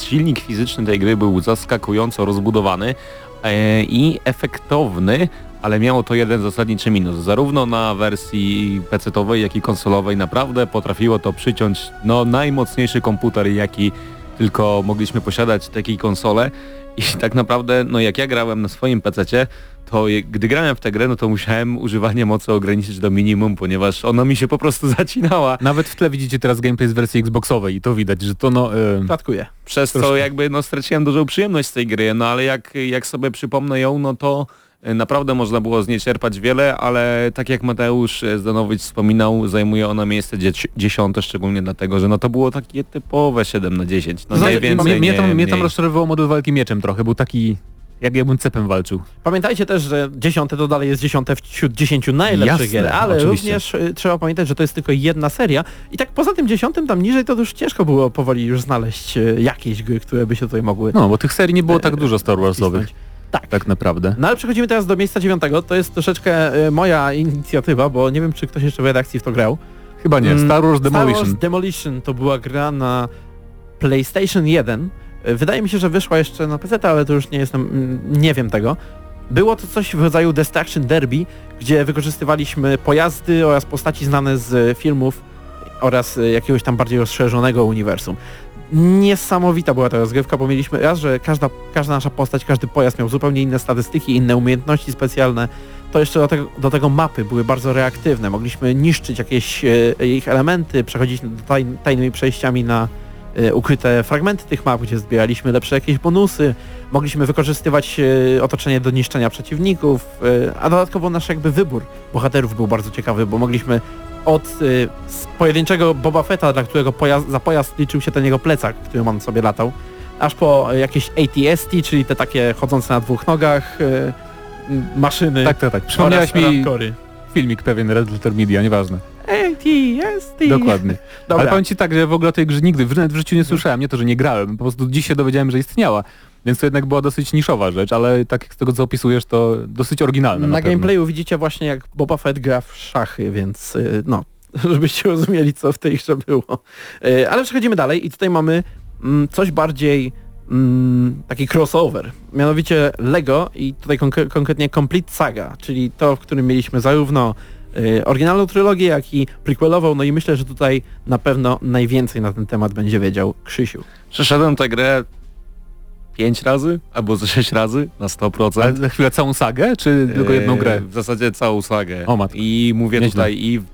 D: silnik fizyczny tej gry był zaskakująco rozbudowany e, i efektowny, ale miało to jeden zasadniczy minus. Zarówno na wersji PC-owej, jak i konsolowej naprawdę potrafiło to przyciąć no, najmocniejszy komputer, jaki tylko mogliśmy posiadać takiej konsole. I tak naprawdę, no jak ja grałem na swoim PC-cie, to je- gdy grałem w tę grę, no to musiałem używanie mocy ograniczyć do minimum, ponieważ ona mi się po prostu (laughs) zacinała.
E: Nawet w tle widzicie teraz gameplay z wersji Xboxowej i to widać, że to no...
B: Klatkuje.
D: Przez co jakby no straciłem dużą przyjemność z tej gry, no ale jak, jak sobie przypomnę ją, no to naprawdę można było z niej czerpać wiele, ale tak jak Mateusz e, Zdanowicz wspominał, zajmuje ona miejsce dziesiąte, szczególnie dlatego, że no to było takie typowe 7 na 10. No
B: Znaczy,
D: nie więcej,
E: mnie, mnie,
D: nie
E: tam, mnie tam rozczarowywał model walki mieczem trochę, był taki... Jak jakbym cepem walczył.
B: Pamiętajcie też, że dziesiąte to dalej jest dziesiąte wśród dziesięciu najlepszych
E: Jasne,
B: gier, ale
E: oczywiście.
B: również y, trzeba pamiętać, że to jest tylko jedna seria i tak poza tym dziesiątym tam niżej to już ciężko było powoli już znaleźć y, jakieś gry, które by się tutaj mogły
E: No, bo tych serii nie było tak
B: e,
E: dużo Star Warsowych.
B: wcisnąć. Tak.
E: Tak naprawdę.
B: No ale przechodzimy teraz do miejsca dziewiątego, to jest troszeczkę y, moja inicjatywa, bo nie wiem czy ktoś jeszcze w redakcji w to grał.
E: Chyba nie.
B: Mm,
E: Star Wars
B: Star
E: Demolition.
B: Wars Demolition to była gra na PlayStation 1. Y, Wydaje mi się, że wyszła jeszcze na PC, ale to już nie jestem, mm, nie wiem tego. Było to coś w rodzaju Destruction Derby, gdzie wykorzystywaliśmy pojazdy oraz postaci znane z filmów oraz y, jakiegoś tam bardziej rozszerzonego uniwersum. Niesamowita była ta rozgrywka, bo mieliśmy raz, że każda, każda nasza postać, każdy pojazd miał zupełnie inne statystyki, inne umiejętności specjalne. To jeszcze do tego, do tego mapy były bardzo reaktywne. Mogliśmy niszczyć jakieś e, ich elementy, przechodzić taj, tajnymi przejściami na e, ukryte fragmenty tych map, gdzie zbieraliśmy lepsze jakieś bonusy. Mogliśmy wykorzystywać e, otoczenie do niszczenia przeciwników, e, a dodatkowo nasz jakby wybór bohaterów był bardzo ciekawy, bo mogliśmy od y, pojedynczego Boba Fetta, dla którego pojazd, za pojazd liczył się ten jego plecak, którym on sobie latał, aż po jakieś ATST, czyli te takie chodzące na dwóch nogach y, maszyny.
E: Tak, tak, tak. Przypomniałeś mi filmik pewien Red Letter Media, nieważne.
B: ATST.
E: Dokładnie.
B: Dobra.
E: Ale powiem Ci tak, że w ogóle o tej grze nigdy, w- w życiu nie słyszałem, nie to, że nie grałem, po prostu dziś się dowiedziałem, że istniała. Więc to jednak była dosyć niszowa rzecz, ale tak z tego co opisujesz, to dosyć oryginalne na,
B: Na gameplayu widzicie właśnie jak Boba Fett gra w szachy, więc y, no, (laughs) żebyście rozumieli co w tej grze było. Y, Ale przechodzimy dalej i tutaj mamy mm, coś bardziej mm, taki crossover, mianowicie Lego i tutaj konkre- konkretnie Complete Saga, czyli to, w którym mieliśmy zarówno y, oryginalną trylogię, jak i prequelową, no i myślę, że tutaj na pewno najwięcej na ten temat będzie wiedział Krzysiu.
D: Przeszedłem tę grę 5 razy albo ze 6 razy na 100%.
E: Ale za chwilę całą sagę, czy tylko jedną
D: Eee,
E: grę?
D: W zasadzie całą sagę.
E: O matko.
D: I mówię
E: Nieźle.
D: tutaj i w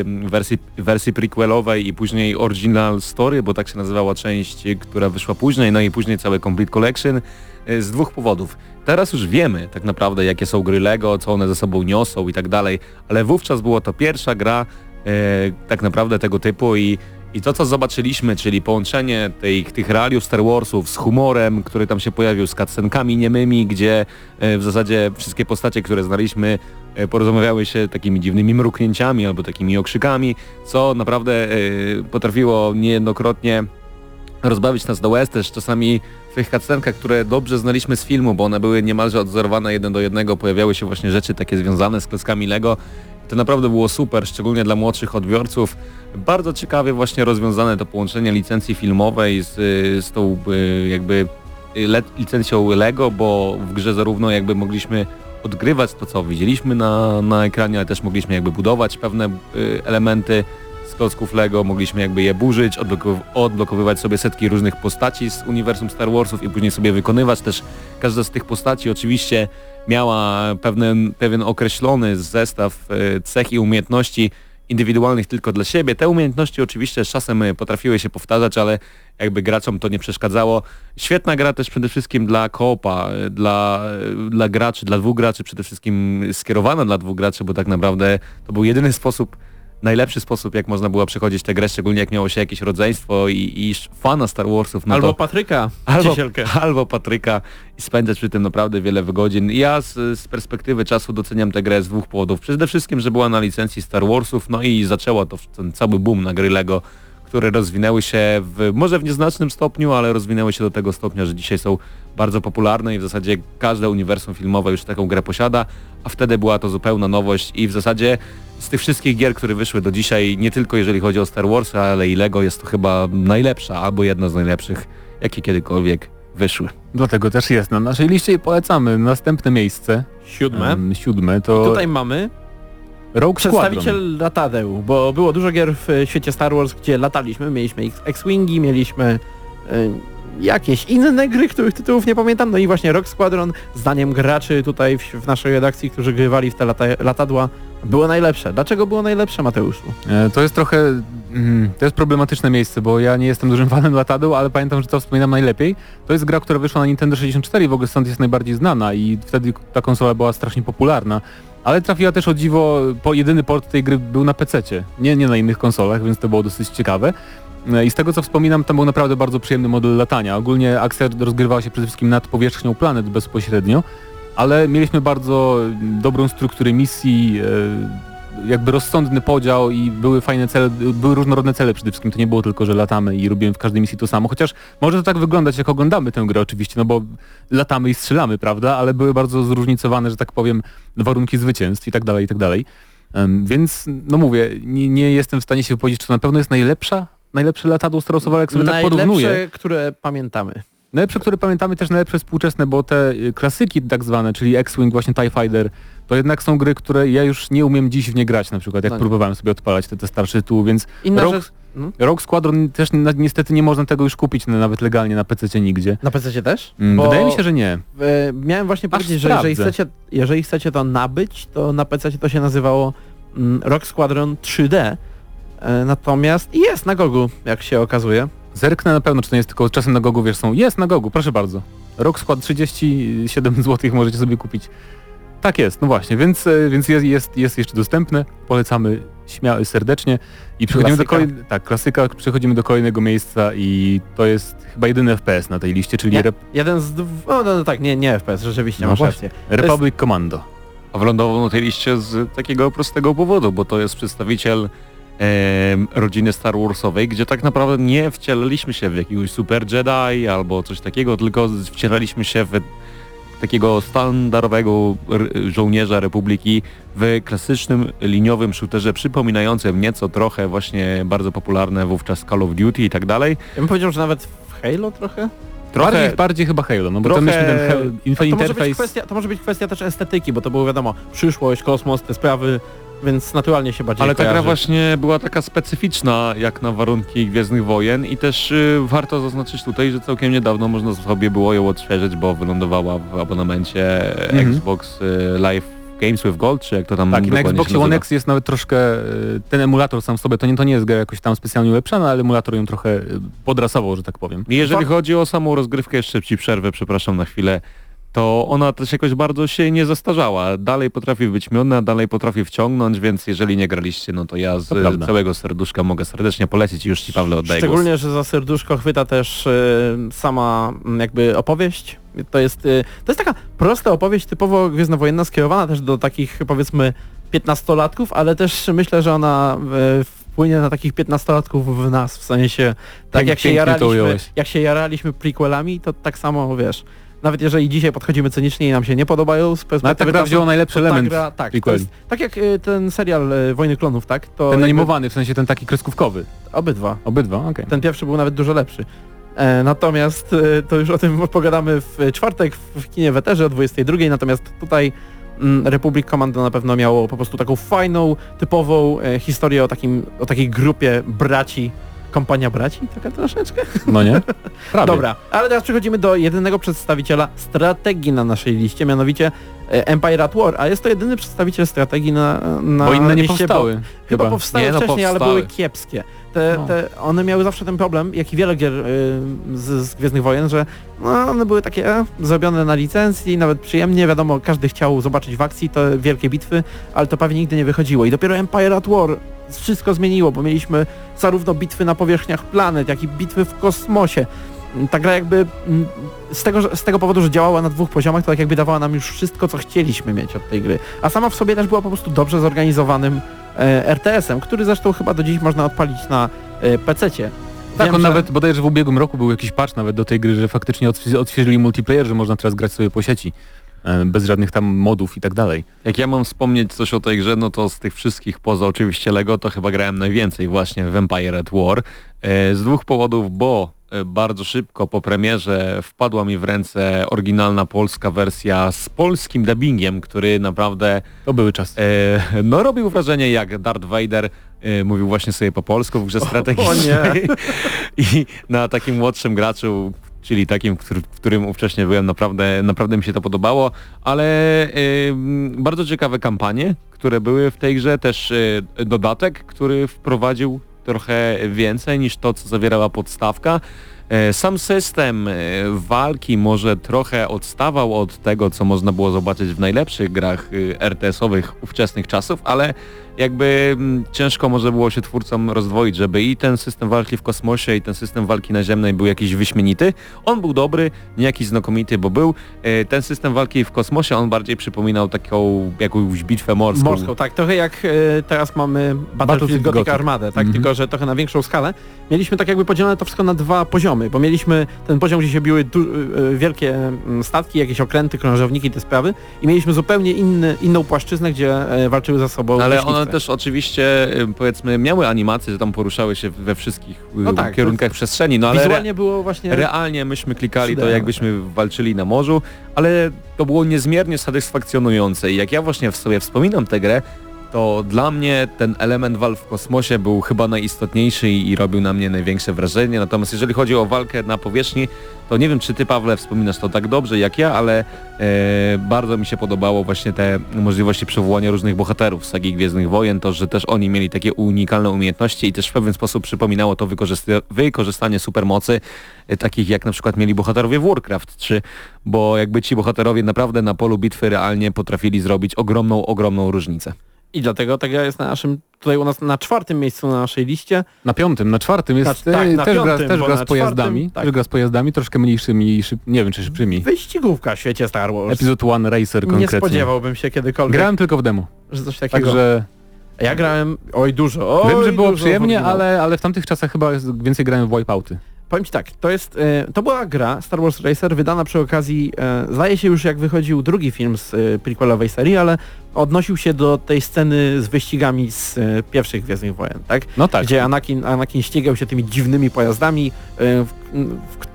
D: em, wersji, wersji prequelowej i później Original Story, bo tak się nazywała część, która wyszła później, no i później cały Complete Collection y, z dwóch powodów. Teraz już wiemy tak naprawdę jakie są gry Lego, co one ze sobą niosą i tak dalej, ale wówczas była to pierwsza gra e, tak naprawdę tego typu i i to, co zobaczyliśmy, czyli połączenie tej, tych realiów Star Warsów z humorem, który tam się pojawił, z cutscenkami niemymi, gdzie e, w zasadzie wszystkie postacie, które znaliśmy, e, porozmawiały się takimi dziwnymi mruknięciami albo takimi okrzykami, co naprawdę e, potrafiło niejednokrotnie rozbawić nas do łez też czasami w tych cutscenkach, które dobrze znaliśmy z filmu, bo one były niemalże odzorowane jeden do jednego, pojawiały się właśnie rzeczy takie związane z klockami Lego. To naprawdę było super, szczególnie dla młodszych odbiorców. Bardzo ciekawie właśnie rozwiązane to połączenie licencji filmowej z, y, z tą y, jakby y, licencją Lego, bo w grze zarówno jakby mogliśmy odgrywać to, co widzieliśmy na, na ekranie, ale też mogliśmy jakby budować pewne elementy klocków Lego, mogliśmy jakby je burzyć, odblokow- odblokowywać sobie setki różnych postaci z uniwersum Star Warsów i później sobie wykonywać też każda z tych postaci oczywiście miała pewien, pewien określony zestaw e, cech i umiejętności indywidualnych tylko dla siebie. Te umiejętności oczywiście z czasem y, potrafiły się powtarzać, ale jakby graczom to nie przeszkadzało. Świetna gra też przede wszystkim dla koopa, y, dla, dla graczy, dla dwóch graczy, przede wszystkim skierowana dla dwóch graczy, bo tak naprawdę to był jedyny sposób, najlepszy sposób, jak można było przechodzić tę grę, szczególnie jak miało się jakieś rodzeństwo i, i fana Star Warsów, no
B: Albo
D: to...
B: Patryka,
D: Albo,
B: Ciesielkę. (laughs)
D: albo Patryka i spędzać przy tym naprawdę wiele godzin. Ja z, z perspektywy czasu doceniam tę grę z dwóch powodów. Przede wszystkim, że była na licencji Star Warsów, no i zaczęła to ten cały boom na gry Lego, które rozwinęły się w, może w nieznacznym stopniu, ale rozwinęły się do tego stopnia, że dzisiaj są bardzo popularne i w zasadzie każde uniwersum filmowe już taką grę posiada, a wtedy była to zupełna nowość i w zasadzie z tych wszystkich gier, które wyszły do dzisiaj, nie tylko jeżeli chodzi o Star Wars, ale i Lego, jest to chyba najlepsza albo jedna z najlepszych, jakie kiedykolwiek wyszły.
E: Dlatego też jest na naszej liście i polecamy. Następne miejsce,
B: Siódme.
E: em, siódme, to
B: Tutaj mamy
E: Rogue Squadron.
B: przedstawiciel latadeł, bo było dużo gier w świecie Star Wars, gdzie lataliśmy. Mieliśmy X-Wingi, mieliśmy jakieś inne gry, których tytułów nie pamiętam. No i właśnie Rock Squadron, zdaniem graczy tutaj w, w naszej redakcji, którzy grywali w te lata, latadła, było najlepsze. Dlaczego było najlepsze, Mateuszu?
E: E, To jest trochę, mm, to jest problematyczne miejsce, bo ja nie jestem dużym (laughs) fanem latadeł, ale pamiętam, że to wspominam najlepiej. To jest gra, która wyszła na Nintendo 64 i w ogóle stąd jest najbardziej znana i wtedy ta konsola była strasznie popularna. Ale trafiła też o dziwo, po jedyny port tej gry był na PC-cie, nie, nie na innych konsolach, więc to było dosyć ciekawe. I z tego co wspominam, tam był naprawdę bardzo przyjemny model latania. Ogólnie akcja rozgrywała się przede wszystkim nad powierzchnią planet bezpośrednio, ale mieliśmy bardzo dobrą strukturę misji, e, jakby rozsądny podział i były fajne cele, były różnorodne cele przede wszystkim. To nie było tylko, że latamy i robimy w każdej misji to samo, chociaż może to tak wyglądać, jak oglądamy tę grę oczywiście, no bo latamy i strzelamy, prawda, ale były bardzo zróżnicowane, że tak powiem, warunki zwycięstw i tak dalej, i tak dalej. Więc, no mówię, nie, nie jestem w stanie się wypowiedzieć, czy to na pewno jest najlepsza, najlepsze latadło Star Warsowe, jak sobie tak porównuję.
B: Najlepsze, które pamiętamy.
E: Najlepsze, które pamiętamy, też najlepsze współczesne, bo te y, klasyki tak zwane, czyli X-Wing, właśnie TIE Fighter, to jednak są gry, które ja już nie umiem dziś w nie grać na przykład, jak
B: No
E: próbowałem sobie odpalać te, te starsze tytuły, więc
B: Inna
E: Rogue,
B: rzecz... No.
E: Rogue Squadron też niestety nie można tego już kupić na- nawet legalnie na PC nigdzie.
B: Na PC też?
E: Mm, Wydaje mi się, że nie.
B: e, miałem właśnie powiedzieć, że jeżeli chcecie, jeżeli chcecie to nabyć, to na PC to się nazywało mm, Rock Squadron 3D. E, natomiast jest na Gogu, jak się okazuje.
E: Zerknę na pewno, czy to jest tylko czasem na Gogu, wiesz, są, jest na Gogu, proszę bardzo. Rogue Squad 37 zł możecie sobie kupić. Tak jest, no właśnie, więc, e, więc jest, jest, jest jeszcze dostępne, polecamy śmia- serdecznie i przechodzimy do
B: Klasyka.
E: kolej... tak, klasyka, przechodzimy do kolejnego miejsca i to jest chyba jedyny FPS na tej liście, czyli
B: Nie,
E: Rep
B: jeden z dw... o, no, no tak, nie, nie FPS, rzeczywiście,
E: No
B: masz
E: właśnie.
B: rację.
E: Republic Commando.
D: A wylądował na tej liście z takiego prostego powodu, bo to jest przedstawiciel rodziny Star Warsowej, gdzie tak naprawdę nie wcielaliśmy się w jakiegoś super Jedi albo coś takiego, tylko wcielaliśmy się w takiego standardowego żołnierza Republiki w klasycznym liniowym shooterze przypominającym nieco trochę właśnie bardzo popularne wówczas Call of Duty i tak dalej.
B: Ja bym powiedział, że nawet w Halo trochę?
D: Trochę,
E: Bardziej, bardziej chyba Halo, no bo
B: trochę...
E: to myśmy ten Halo,
B: to, może być
E: interfejs...
B: kwestia, to może być kwestia też estetyki, bo to było wiadomo, przyszłość, kosmos, te sprawy, więc naturalnie się bardziej
D: Ale ta gra właśnie była taka specyficzna jak na warunki Gwiezdnych Wojen i też y, warto zaznaczyć tutaj, że całkiem niedawno można sobie było ją odświeżyć, bo wylądowała w abonamencie
E: Mhm.
D: Xbox y, Live Games with Gold, czy jak to tam
E: Tak, i na Xboxie One. X jest nawet troszkę, y, ten emulator sam w sobie, to nie, to nie jest gra jakoś tam specjalnie ulepszana, ale emulator ją trochę y, podrasował, że tak powiem.
D: I Jeżeli chodzi o samą rozgrywkę, jeszcze ci przerwę, przepraszam na chwilę, to ona też jakoś bardzo się nie zestarzała. Dalej potrafi być miodna, dalej potrafi wciągnąć, więc jeżeli nie graliście, no to ja z
E: To
D: całego serduszka mogę serdecznie polecić i już Ci Pawle oddaję głos.
B: Szczególnie, że za serduszko chwyta też y, sama mm, jakby opowieść. To jest, y, to jest taka prosta opowieść typowo gwiezdnowojenna, skierowana też do takich powiedzmy 15-latków, ale też myślę, że ona y, wpłynie na takich 15-latków w nas, w sensie tak
E: Pięk-
B: jak się, jaraliśmy, jak się jaraliśmy prequelami, to tak samo wiesz, nawet jeżeli dzisiaj podchodzimy cynicznie i nam się nie podobają z
E: No
B: perspektywy
E: gra
B: czasu,
E: wzięła najlepszy
B: to ta
E: element
B: gra, tak, jest, tak jak y, ten serial y, Wojny Klonów, tak? To
E: Ten animowany, w sensie ten taki kreskówkowy.
B: Obydwa.
E: Obydwa, okej.
B: Ten pierwszy był nawet dużo lepszy. E, natomiast e, to już o tym (laughs) pogadamy w czwartek w, w kinie Weterze o 22, natomiast tutaj mm, Republic Commando na pewno miało po prostu taką fajną, typową e, historię o, takim, o takiej grupie braci kompania braci, taka troszeczkę.
E: No nie? (laughs) Prawie.
B: Dobra, ale teraz przechodzimy do jedynego przedstawiciela strategii na naszej liście, mianowicie Empire at War, a jest to jedyny przedstawiciel strategii na, na
E: Bo inne nie
B: liście,
E: powstały.
B: Bo, chyba powstały
D: Nie, no,
B: wcześniej, ale
D: powstały.
B: były kiepskie. Te,
E: No.
B: te, one miały zawsze ten problem, jak i wiele gier y, z, z Gwiezdnych Wojen, że no, one były takie e, zrobione na licencji, nawet przyjemnie, wiadomo, każdy chciał zobaczyć w akcji te wielkie bitwy, ale to pewnie nigdy nie wychodziło. I dopiero Empire at War wszystko zmieniło, bo mieliśmy zarówno bitwy na powierzchniach planet, jak i bitwy w kosmosie. Ta gra jakby mm, z tego, że- z tego powodu, że działała na dwóch poziomach, to tak jakby dawała nam już wszystko, co chcieliśmy mieć od tej gry. A sama w sobie też była po prostu dobrze zorganizowanym e, RTS-em, który zresztą chyba do dziś można odpalić na e, PC-cie.
E: Tak,
B: Wiem,
E: on
B: że-
E: nawet bodajże w ubiegłym roku był jakiś patch nawet do tej gry, że faktycznie odświe- odświeżyli multiplayer, że można teraz grać sobie po sieci. e, Bez żadnych tam modów i tak dalej.
D: Jak ja mam wspomnieć coś o tej grze, no to z tych wszystkich, poza oczywiście Lego, to chyba grałem najwięcej właśnie w Empire at War. E, Z dwóch powodów, bo bardzo szybko po premierze wpadła mi w ręce oryginalna polska wersja z polskim dubbingiem, który naprawdę
E: To były czasy.
D: e, no robił wrażenie jak Darth Vader e, mówił właśnie sobie po polsku w grze strategicznej. (laughs) I na takim młodszym graczu, czyli takim, w którym ówcześnie byłem, naprawdę, naprawdę mi się to podobało, ale em, bardzo ciekawe kampanie, które były w tej grze, też e, dodatek, który wprowadził trochę więcej niż to, co zawierała podstawka. E, Sam system e, walki może trochę odstawał od tego, co można było zobaczyć w najlepszych grach e, RTS-owych ówczesnych czasów, ale jakby mm, ciężko może było się twórcom rozdwoić, żeby i ten system walki w kosmosie i ten system walki naziemnej był jakiś wyśmienity. On był dobry, nie jakiś znakomity, bo był. E, Ten system walki w kosmosie, on bardziej przypominał taką jakąś bitwę morską.
B: Morską, tak, trochę jak e, teraz mamy Battlefield
E: Battlefield
B: Gothic
E: Gothic.
B: Armadę, tak,
E: Mhm.
B: tylko że trochę na większą skalę. Mieliśmy tak jakby podzielone to wszystko na dwa poziomy, bo mieliśmy ten poziom, gdzie się biły e, wielkie mm, statki, jakieś okręty, krążowniki, te sprawy i mieliśmy zupełnie inny, inną płaszczyznę, gdzie walczyły ze sobą
D: Ale
B: myśliwce.
D: One też oczywiście y, powiedzmy miały animacje, że tam poruszały się we wszystkich y,
B: No tak,
D: kierunkach przestrzeni, no ale
B: Wizualnie było właśnie...
D: realnie myśmy klikali to jakbyśmy walczyli na morzu, ale to było niezmiernie satysfakcjonujące i jak ja właśnie w sobie wspominam tę grę, to dla mnie ten element walk w kosmosie był chyba najistotniejszy i, robił na mnie największe wrażenie. Natomiast jeżeli chodzi o walkę na powierzchni, to nie wiem czy ty Pawle wspominasz to tak dobrze jak ja, ale e, bardzo mi się podobało właśnie te możliwości przywołania różnych bohaterów z sagi Gwiezdnych Wojen, to że też oni mieli takie unikalne umiejętności i też w pewien sposób przypominało to wykorzysta- wykorzystanie supermocy e, takich jak na przykład mieli bohaterowie w Warcraft 3, bo jakby ci bohaterowie naprawdę na polu bitwy realnie potrafili zrobić ogromną, ogromną różnicę.
B: I dlatego ta gra jest na naszym, tutaj u nas na czwartym miejscu na naszej liście.
E: Na piątym, na czwartym jest
B: Na- tak,
E: e,
B: na
E: też,
B: piątym,
E: gra, też gra z pojazdami,
B: czwartym, tak.
E: też gra z pojazdami, troszkę mniejszymi i szyb, nie wiem czy szybszymi.
B: Wyścigówka w świecie Star Wars.
E: Episode One Racer
B: Nie
E: konkretnie.
B: spodziewałbym się kiedykolwiek,
E: Grałem tylko w demo,
B: że coś takiego...
E: także
B: Ja grałem, oj dużo, oj
E: wiem, że było
B: dużo
E: przyjemnie, ale, ale w tamtych czasach chyba więcej grałem w Wipeouty.
B: Powiem Ci tak, to jest, e, to była gra Star Wars Racer wydana przy okazji, e, zdaje się już jak wychodził drugi film z e, prequelowej serii, ale odnosił się do tej sceny z wyścigami z pierwszych Gwiezdnych Wojen, tak?
E: No tak.
B: Gdzie Anakin, Anakin ścigał się tymi dziwnymi pojazdami, w,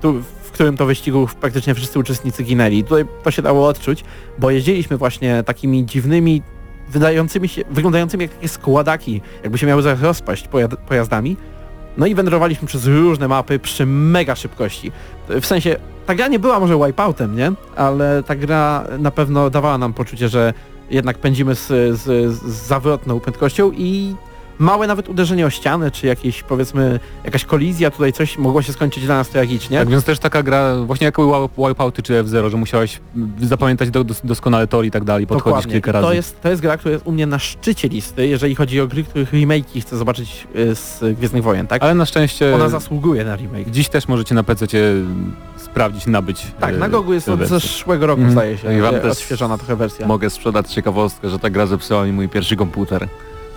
B: w, w którym to wyścigu praktycznie wszyscy uczestnicy ginęli. Tutaj to się dało odczuć, bo jeździliśmy właśnie takimi dziwnymi, wydającymi się, wyglądającymi jak takie składaki, jakby się miały rozpaść pojazdami. No i wędrowaliśmy przez różne mapy przy mega szybkości. W sensie, ta gra nie była może wipeoutem, nie? Ale ta gra na pewno dawała nam poczucie, że jednak pędzimy z, z, z zawrotną prędkością i małe nawet uderzenie o ścianę, czy jakieś powiedzmy jakaś kolizja, tutaj coś mogło się skończyć dla nas tragicznie.
E: Tak więc też taka gra, właśnie jak Wipeouty czy F-Zero, że musiałeś mm, zapamiętać do, dos, doskonale tor i tak dalej, podchodzić
B: Dokładnie.
E: kilka razy.
B: To jest, to jest gra, która jest u mnie na szczycie listy, jeżeli chodzi o gry, których remake'i chcę zobaczyć y, z Gwiezdnych Wojen, tak?
E: Ale na szczęście
B: Ona zasługuje na remake.
E: dziś też możecie na PC sprawdzić, nabyć.
B: Tak,
E: e,
B: na Gogu jest od zeszłego roku
E: Mhm.
B: zdaje się,
D: I wam też
B: odświeżona trochę wersja.
D: Mogę sprzedać ciekawostkę, że ta gra zepsuła mi mój pierwszy komputer.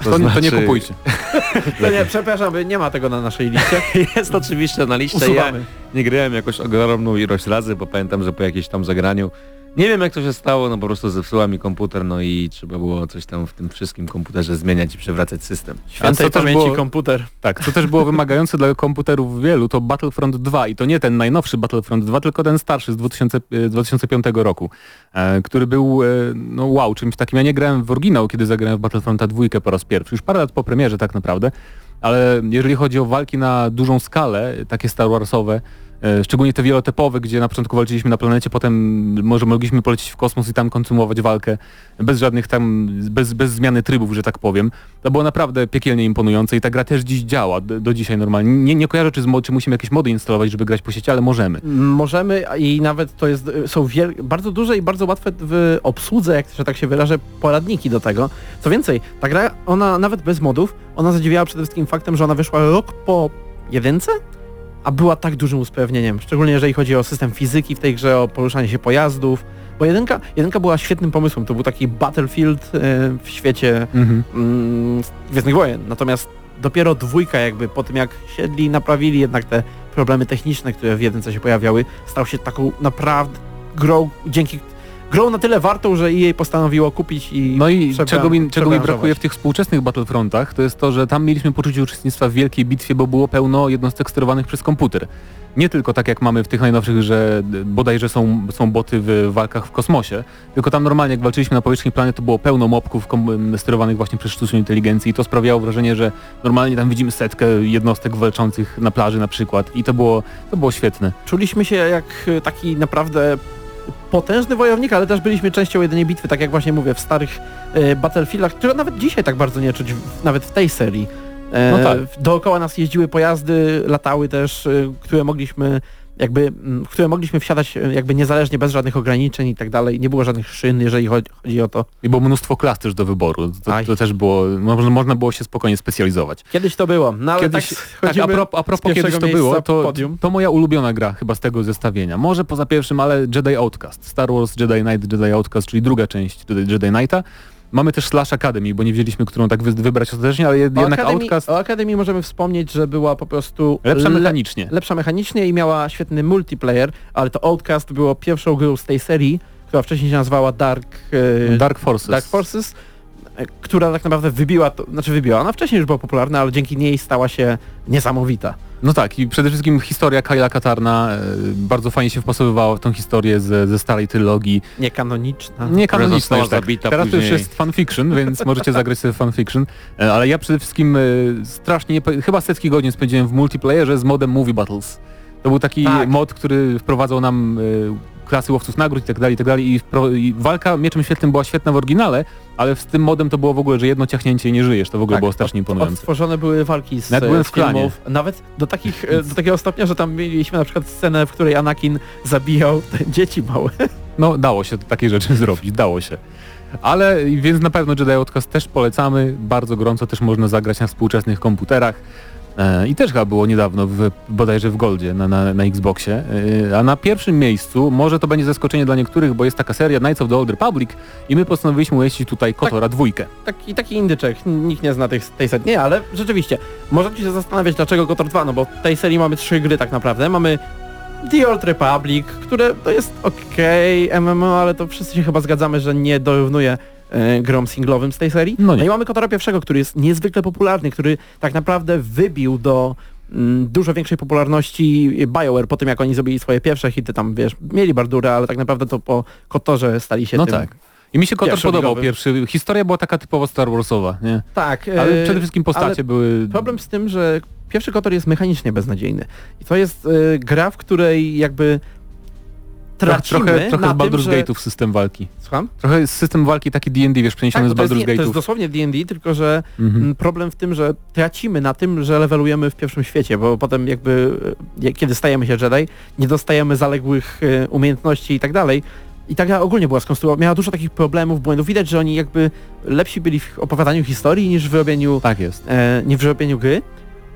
E: To, nie- to nie
D: znaczy-
E: kupujcie. (laughs)
B: To nie, przepraszam, nie ma tego na naszej liście. (laughs)
D: Jest oczywiście na liście. Ja
B: Usuwamy.
D: nie grałem jakoś ogromną ilość razy, bo pamiętam, że po jakimś tam zagraniu nie wiem jak to się stało, no po prostu zepsuła mi komputer, no i trzeba było coś tam w tym wszystkim komputerze zmieniać i przewracać system.
B: Świętej pamięci
E: było-
B: komputer.
E: Tak, co też było wymagające dla komputerów wielu, to Battlefront 2 i to nie ten najnowszy Battlefront 2, tylko ten starszy z 2000, e, 2005 roku, e, który był, e, no wow, czymś takim. Ja nie grałem w oryginał, kiedy zagrałem w Battlefronta 2 po raz pierwszy, już parę lat po premierze tak naprawdę, ale jeżeli chodzi o walki na dużą skalę, takie Star Warsowe, e, szczególnie te wielotypowe, gdzie na początku walczyliśmy na planecie, potem może mogliśmy polecieć w kosmos i tam kontynuować walkę bez żadnych tam, bez, bez zmiany trybów, że tak powiem. To było naprawdę piekielnie imponujące i ta gra też dziś działa, do, do dzisiaj normalnie. Nie, nie kojarzę, czy, z, czy musimy jakieś mody instalować, żeby grać po sieci, ale możemy.
B: Możemy i nawet to jest, są wiel, bardzo duże i bardzo łatwe w obsłudze, jak że tak się wyrażę, poradniki do tego. Co więcej, ta gra, ona nawet bez modów, ona zadziwiała przede wszystkim faktem, że ona wyszła rok po jedynce, a była tak dużym usprawnieniem, szczególnie jeżeli chodzi o system fizyki w tej grze, o poruszanie się pojazdów, bo jedynka, jedynka była świetnym pomysłem, to był taki battlefield e, w świecie
E: Mhm.
B: mm, Gwiezdnych Wojen. Natomiast dopiero dwójka jakby po tym jak siedli, naprawili jednak te problemy techniczne, które w jedynce się pojawiały, stał się taką naprawdę grą, dzięki grą na tyle wartą, że EA postanowiło kupić i
E: No i
B: przebran-
E: czego mi, czego mi brakuje w tych współczesnych Battlefrontach, to jest to, że tam mieliśmy poczucie uczestnictwa w wielkiej bitwie, bo było pełno jednostek sterowanych przez komputer. Nie tylko tak jak mamy w tych najnowszych, że bodajże są, są boty w walkach w kosmosie, tylko tam normalnie jak walczyliśmy na powierzchni planety to było pełno mobków kom- sterowanych właśnie przez sztuczną inteligencję i to sprawiało wrażenie, że normalnie tam widzimy setkę jednostek walczących na plaży na przykład i to było, to było świetne.
B: Czuliśmy się jak taki naprawdę potężny wojownik, ale też byliśmy częścią jedynej bitwy, tak jak właśnie mówię, w starych e, Battlefieldach, które nawet dzisiaj tak bardzo nie czuć, w, nawet w tej serii. E,
E: No tak.
B: Dookoła nas jeździły pojazdy, latały też, e, które mogliśmy jakby, mm, w które mogliśmy wsiadać e, jakby niezależnie, bez żadnych ograniczeń i tak dalej. Nie było żadnych szyn, jeżeli chodzi, chodzi o to.
E: I było mnóstwo klas też do wyboru. To, to też było, można, można było się spokojnie specjalizować.
B: Kiedyś to było, no ale
E: Kiedyś,
B: tak,
E: tak, a, pro, a propos kiedyś to było, to, to moja ulubiona gra chyba z tego zestawienia. Może poza pierwszym, ale Jedi Outcast. Star Wars Jedi Knight, Jedi Outcast, czyli druga część Jedi, Jedi Knighta. Mamy też Slash Academy, bo nie wiedzieliśmy, którą tak wy, wybrać ostatecznie, ale
B: O
E: jednak
B: Akademii,
E: Outcast
B: o Akademii możemy wspomnieć, że była po prostu
E: lepsza
B: le-
E: mechanicznie.
B: lepsza mechanicznie i miała świetny multiplayer, ale to Outcast było pierwszą grą z tej serii, która wcześniej się nazywała Dark, e,
E: Dark Forces.
B: Dark Forces, e, która tak naprawdę wybiła, to, znaczy wybiła, ona wcześniej już była popularna, ale dzięki niej stała się niesamowita.
E: No tak, i przede wszystkim historia Kyla Katarna e, bardzo fajnie się wpasowywała w tą historię ze, ze starej trylogii.
B: Niekanoniczna.
E: Nie kanoniczna
D: została
E: już tak.
D: zabita
E: Teraz to już
D: później.
E: jest fanfiction, więc możecie zagrać sobie fanfiction. E, Ale ja przede wszystkim e, strasznie, chyba setki godzin spędziłem w multiplayerze z modem Movie Battles. To był taki
B: Tak.
E: mod, który wprowadzał nam klasy łowców nagród i tak dalej, i tak dalej. I, walka mieczem świetlnym była świetna w oryginale, ale z tym modem to było w ogóle, że jedno ciachnięcie i nie żyjesz. To w ogóle
B: Tak,
E: było strasznie imponujące.
B: Odtworzone były walki z,
E: Nawet byłem
B: z
E: w klanie.
B: nawet do, takich, e, do takiego stopnia, że tam mieliśmy na przykład scenę, w której Anakin zabijał dzieci małe. (laughs)
E: No dało się takie rzeczy (laughs) zrobić, dało się. Ale więc na pewno Jedi Outcast też polecamy, bardzo gorąco też można zagrać na współczesnych komputerach. E, I też chyba było niedawno, w, bodajże w Goldzie na, na, na Xboxie. E, a na pierwszym miejscu, może to będzie zaskoczenie dla niektórych, bo jest taka seria Knights of the Old Republic i my postanowiliśmy umieścić tutaj Kotora dwójkę.
B: Taki, taki indyczek, nikt nie zna tej, tej serii. Nie, ale rzeczywiście, możecie się zastanawiać, dlaczego KOTOR 2, no bo w tej serii mamy trzy gry tak naprawdę. Mamy The Old Republic, które to jest okej MMO, ale to wszyscy się chyba zgadzamy, że nie dorównuje grom singlowym z tej serii.
E: No nie.
B: i mamy KOTORa pierwszego, który jest niezwykle popularny, który tak naprawdę wybił do mm, dużo większej popularności BioWare po tym, jak oni zrobili swoje pierwsze hity, tam wiesz, mieli Bardurę, ale tak naprawdę to po KOTORze stali się
E: No
B: tym.
E: tak. I mi się Kotor podobał pierwszy. Historia była taka typowo Star Warsowa, nie?
B: Tak.
E: Ale
B: e,
E: przede wszystkim postacie
B: ale
E: były...
B: Problem z tym, że pierwszy Kotor jest mechanicznie beznadziejny. I to jest e, gra, w której jakby tracimy
E: trochę trochę
B: na
E: z
B: tym,
E: Baldur's
B: że...
E: Gate'ów system walki.
B: Słucham?
E: Trochę system walki taki D&D, wiesz, przeniesiony
B: Tak,
E: z Baldur's
B: nie- to jest
E: Gate'ów.
B: dosłownie D&D, tylko że
E: Mhm.
B: problem w tym, że tracimy na tym, że levelujemy w pierwszym świecie, bo potem jakby e, kiedy stajemy się Jedi, nie dostajemy zaległych e, umiejętności i tak dalej. I ta gra ogólnie była skonstruowana, miała dużo takich problemów, błędów. Widać, że oni jakby lepsi byli w opowiadaniu historii niż w robieniu
E: Tak jest.
B: e, nie w robieniu gry.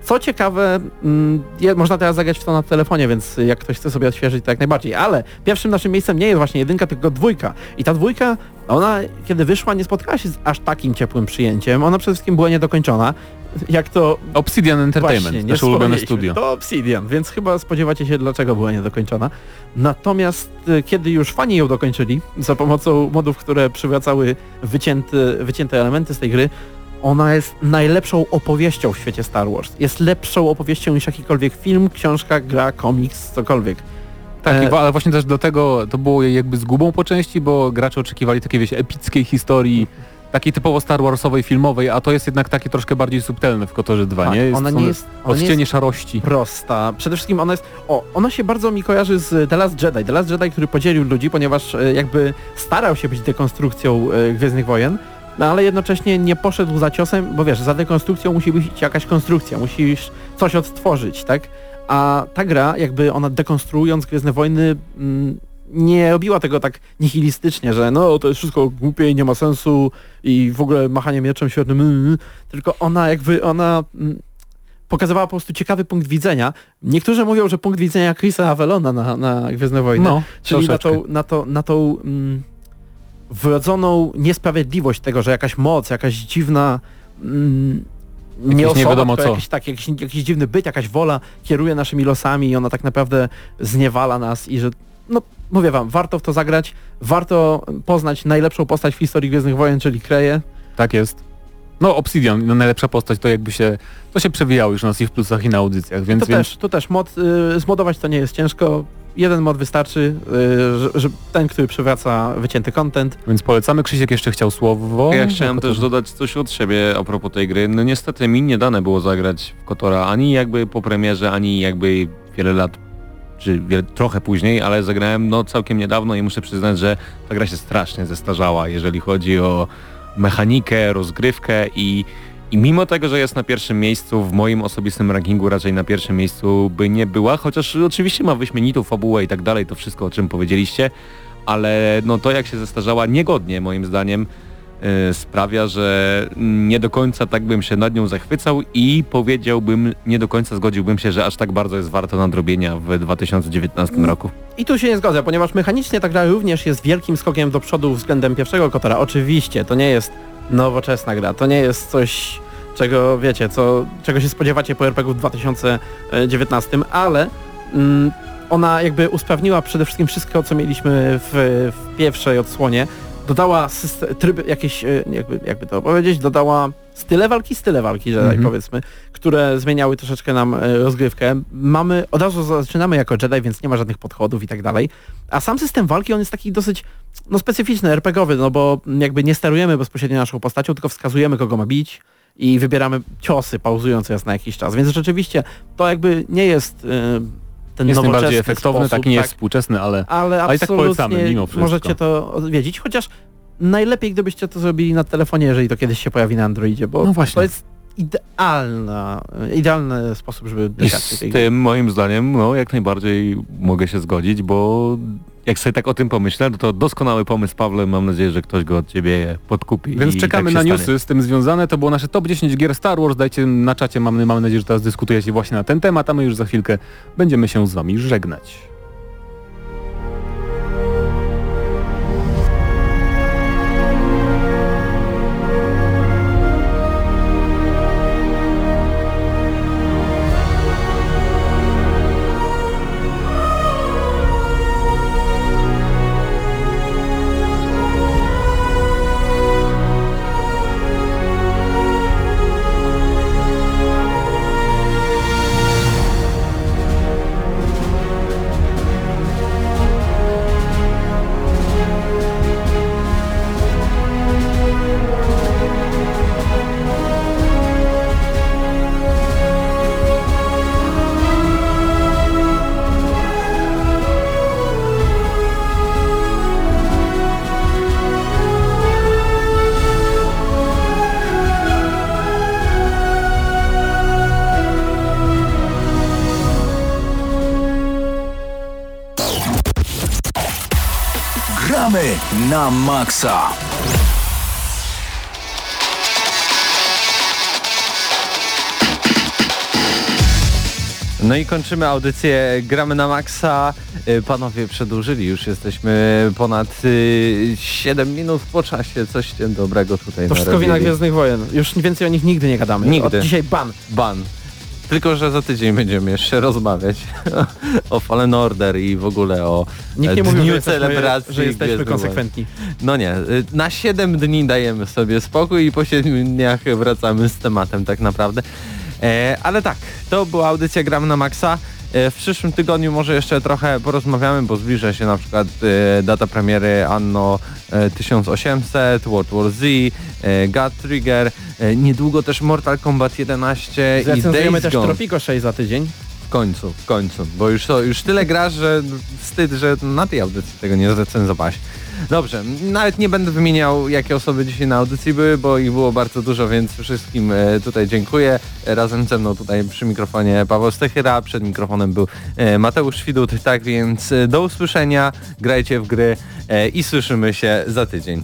B: Co ciekawe, mm, można teraz zagrać w to na telefonie, więc jak ktoś chce sobie odświeżyć, to jak najbardziej. Ale pierwszym naszym miejscem nie jest właśnie jedynka, tylko dwójka. I ta dwójka, ona kiedy wyszła, nie spotkała się z aż takim ciepłym przyjęciem. Ona przede wszystkim była niedokończona. Jak to
E: Obsidian Entertainment,
B: właśnie, nie
E: nasze ulubione studio.
B: To Obsidian, więc chyba spodziewacie się, dlaczego była niedokończona. Natomiast e, kiedy już fani ją dokończyli, za pomocą modów, które przywracały wycięte elementy z tej gry, ona jest najlepszą opowieścią w świecie Star Wars. Jest lepszą opowieścią niż jakikolwiek film, książka, gra, komiks, cokolwiek.
E: Tak,
B: E,
E: ale właśnie też do tego to było jakby zgubą po części, bo gracze oczekiwali takiej, wiecie, epickiej historii, takiej typowo Star Warsowej, filmowej, a to jest jednak takie troszkę bardziej subtelne w Kotorze 2,
B: Tak,
E: nie? Jest,
B: ona nie jest- ona nie
E: odcienie
B: jest-
E: szarości.
B: prosta. Przede wszystkim ona jest... O, ona się bardzo mi kojarzy z The Last Jedi. The Last Jedi, który podzielił ludzi, ponieważ e, jakby starał się być dekonstrukcją e, Gwiezdnych Wojen, no ale jednocześnie nie poszedł za ciosem, bo wiesz, za dekonstrukcją musi być jakaś konstrukcja, musisz coś odtworzyć, tak? A ta gra, jakby ona dekonstruując Gwiezdne Wojny, mm, nie robiła tego tak nihilistycznie, że no to jest wszystko głupie i nie ma sensu i w ogóle machanie mieczem świetnym, mm, tylko ona jakby, ona mm, pokazywała po prostu ciekawy punkt widzenia. Niektórzy mówią, że punkt widzenia Chrisa Avelona na, na Gwiezdne Wojny,
E: No,
B: czyli na tą, na, to, na tą mm, wrodzoną niesprawiedliwość tego, że jakaś moc, jakaś dziwna mm, nie
E: nie
B: osoba,
E: wiadomo
B: tylko
E: co.
B: Jakiś, tak, jakiś, jakiś dziwny byt, jakaś wola kieruje naszymi losami i ona tak naprawdę zniewala nas i że no mówię wam, warto w to zagrać, warto poznać najlepszą postać w historii Gwiezdnych Wojen, czyli Kreję.
E: Tak jest. No Obsidian, no, najlepsza postać, to jakby się, to się przewijało już na i w plusach i na audycjach, więc,
B: to
E: więc
B: też, to też mod, y, zmodować to nie jest ciężko. Jeden mod wystarczy, y, że, że ten, który przywraca wycięty content.
E: Więc polecamy. Krzysiek jeszcze chciał słowo.
D: Ja chciałem też dodać coś od siebie a propos tej gry. No niestety mi nie dane było zagrać w Kotora ani jakby po premierze, ani jakby wiele lat czy wiele, trochę później, ale zagrałem no całkiem niedawno i muszę przyznać, że ta gra się strasznie zestarzała, jeżeli chodzi o mechanikę, rozgrywkę i, i mimo tego, że jest na pierwszym miejscu, w moim osobistym rankingu raczej na pierwszym miejscu by nie była, chociaż oczywiście ma wyśmienitą fabułę i tak dalej, to wszystko o czym powiedzieliście, ale no to jak się zestarzała niegodnie moim zdaniem y, sprawia, że nie do końca tak bym się nad nią zachwycał i powiedziałbym, nie do końca zgodziłbym się, że aż tak bardzo jest warto nadrobienia w 2019 roku.
B: I tu się nie zgodzę, ponieważ mechanicznie ta gra również jest wielkim skokiem do przodu względem pierwszego Kotora. Oczywiście, to nie jest nowoczesna gra, to nie jest coś, czego wiecie, co, czego się spodziewacie po RPG w 2019, ale mm, ona jakby usprawniła przede wszystkim wszystko, co mieliśmy w, w pierwszej odsłonie. Dodała syste- tryby, jakieś, e, jakby, jakby to powiedzieć, dodała style walki, style walki, że tak
E: Mhm.
B: powiedzmy, które zmieniały troszeczkę nam e, rozgrywkę. Mamy, od razu zaczynamy jako Jedi, więc nie ma żadnych podchodów i tak dalej. A sam system walki, on jest taki dosyć no, specyficzny, RPGowy, no bo jakby nie sterujemy bezpośrednio naszą postacią, tylko wskazujemy, kogo ma bić i wybieramy ciosy, pauzując raz na jakiś czas. Więc rzeczywiście to jakby nie jest e, ten
E: jest
B: nowoczesny
E: najbardziej efektowny,
B: sposób,
E: taki nie
B: tak,
E: jest współczesny, ale
B: ale
E: Ale i tak
B: absolutnie
E: polecamy mimo wszystko.
B: możecie to odwiedzić, chociaż najlepiej gdybyście to zrobili na telefonie, jeżeli to kiedyś się pojawi na Androidzie, bo
E: No właśnie.
B: to jest idealna, idealny sposób, żeby
D: I z
B: tej
D: tym moim zdaniem, no jak najbardziej mogę się zgodzić, bo jak sobie tak o tym pomyślę, no to doskonały pomysł Pawle, mam nadzieję, że ktoś go od ciebie podkupi.
E: Więc
D: i
E: czekamy
D: tak
E: na newsy
D: stanie.
E: z tym związane. To było nasze top 10 gier Star Wars. Dajcie na czacie, mamy, mamy nadzieję, że teraz dyskutujecie właśnie na ten temat, a my już za chwilkę będziemy się z wami żegnać.
C: Na maksa.
A: No i kończymy audycję Gramy na Maxa. Y, Panowie przedłużyli, już jesteśmy ponad y, 7 minut po czasie. Coś dobrego tutaj
B: To wszystko wina
A: narobili.
B: Gwiezdnych Wojen. Już więcej o nich nigdy nie gadamy.
A: Nigdy.
B: Od dzisiaj ban.
A: Ban. Tylko, że za tydzień będziemy jeszcze rozmawiać (laughs) o Fallen Order i w ogóle o
B: Nikt nie
A: e,
B: mówił,
A: dniu
B: że jesteśmy,
A: celebracji
B: że jesteśmy
A: Gwiezdnych Wojen.
B: konsekwentni.
A: No nie, y, na 7 dni dajemy sobie spokój i po 7 dniach wracamy z tematem tak naprawdę. E, ale tak, to była audycja Gram na Maxa. E, W przyszłym tygodniu może jeszcze trochę porozmawiamy, bo zbliża się na przykład e, data premiery Anno e, 1800, World War Z, e, God Trigger, e, niedługo też Mortal Kombat 11 i Days
B: też
A: Gone.
B: Tropico 6 za tydzień.
A: W końcu, w końcu, bo już, to, już tyle grasz, że wstyd, że na tej audycji tego nie zrecenzowałeś. Dobrze, nawet nie będę wymieniał, jakie osoby dzisiaj na audycji były, bo ich było bardzo dużo, więc wszystkim e, tutaj dziękuję. E, Razem ze mną tutaj przy mikrofonie Paweł Stechyra, przed mikrofonem był e, Mateusz Świdut, tak więc do usłyszenia, grajcie w gry i słyszymy się za tydzień.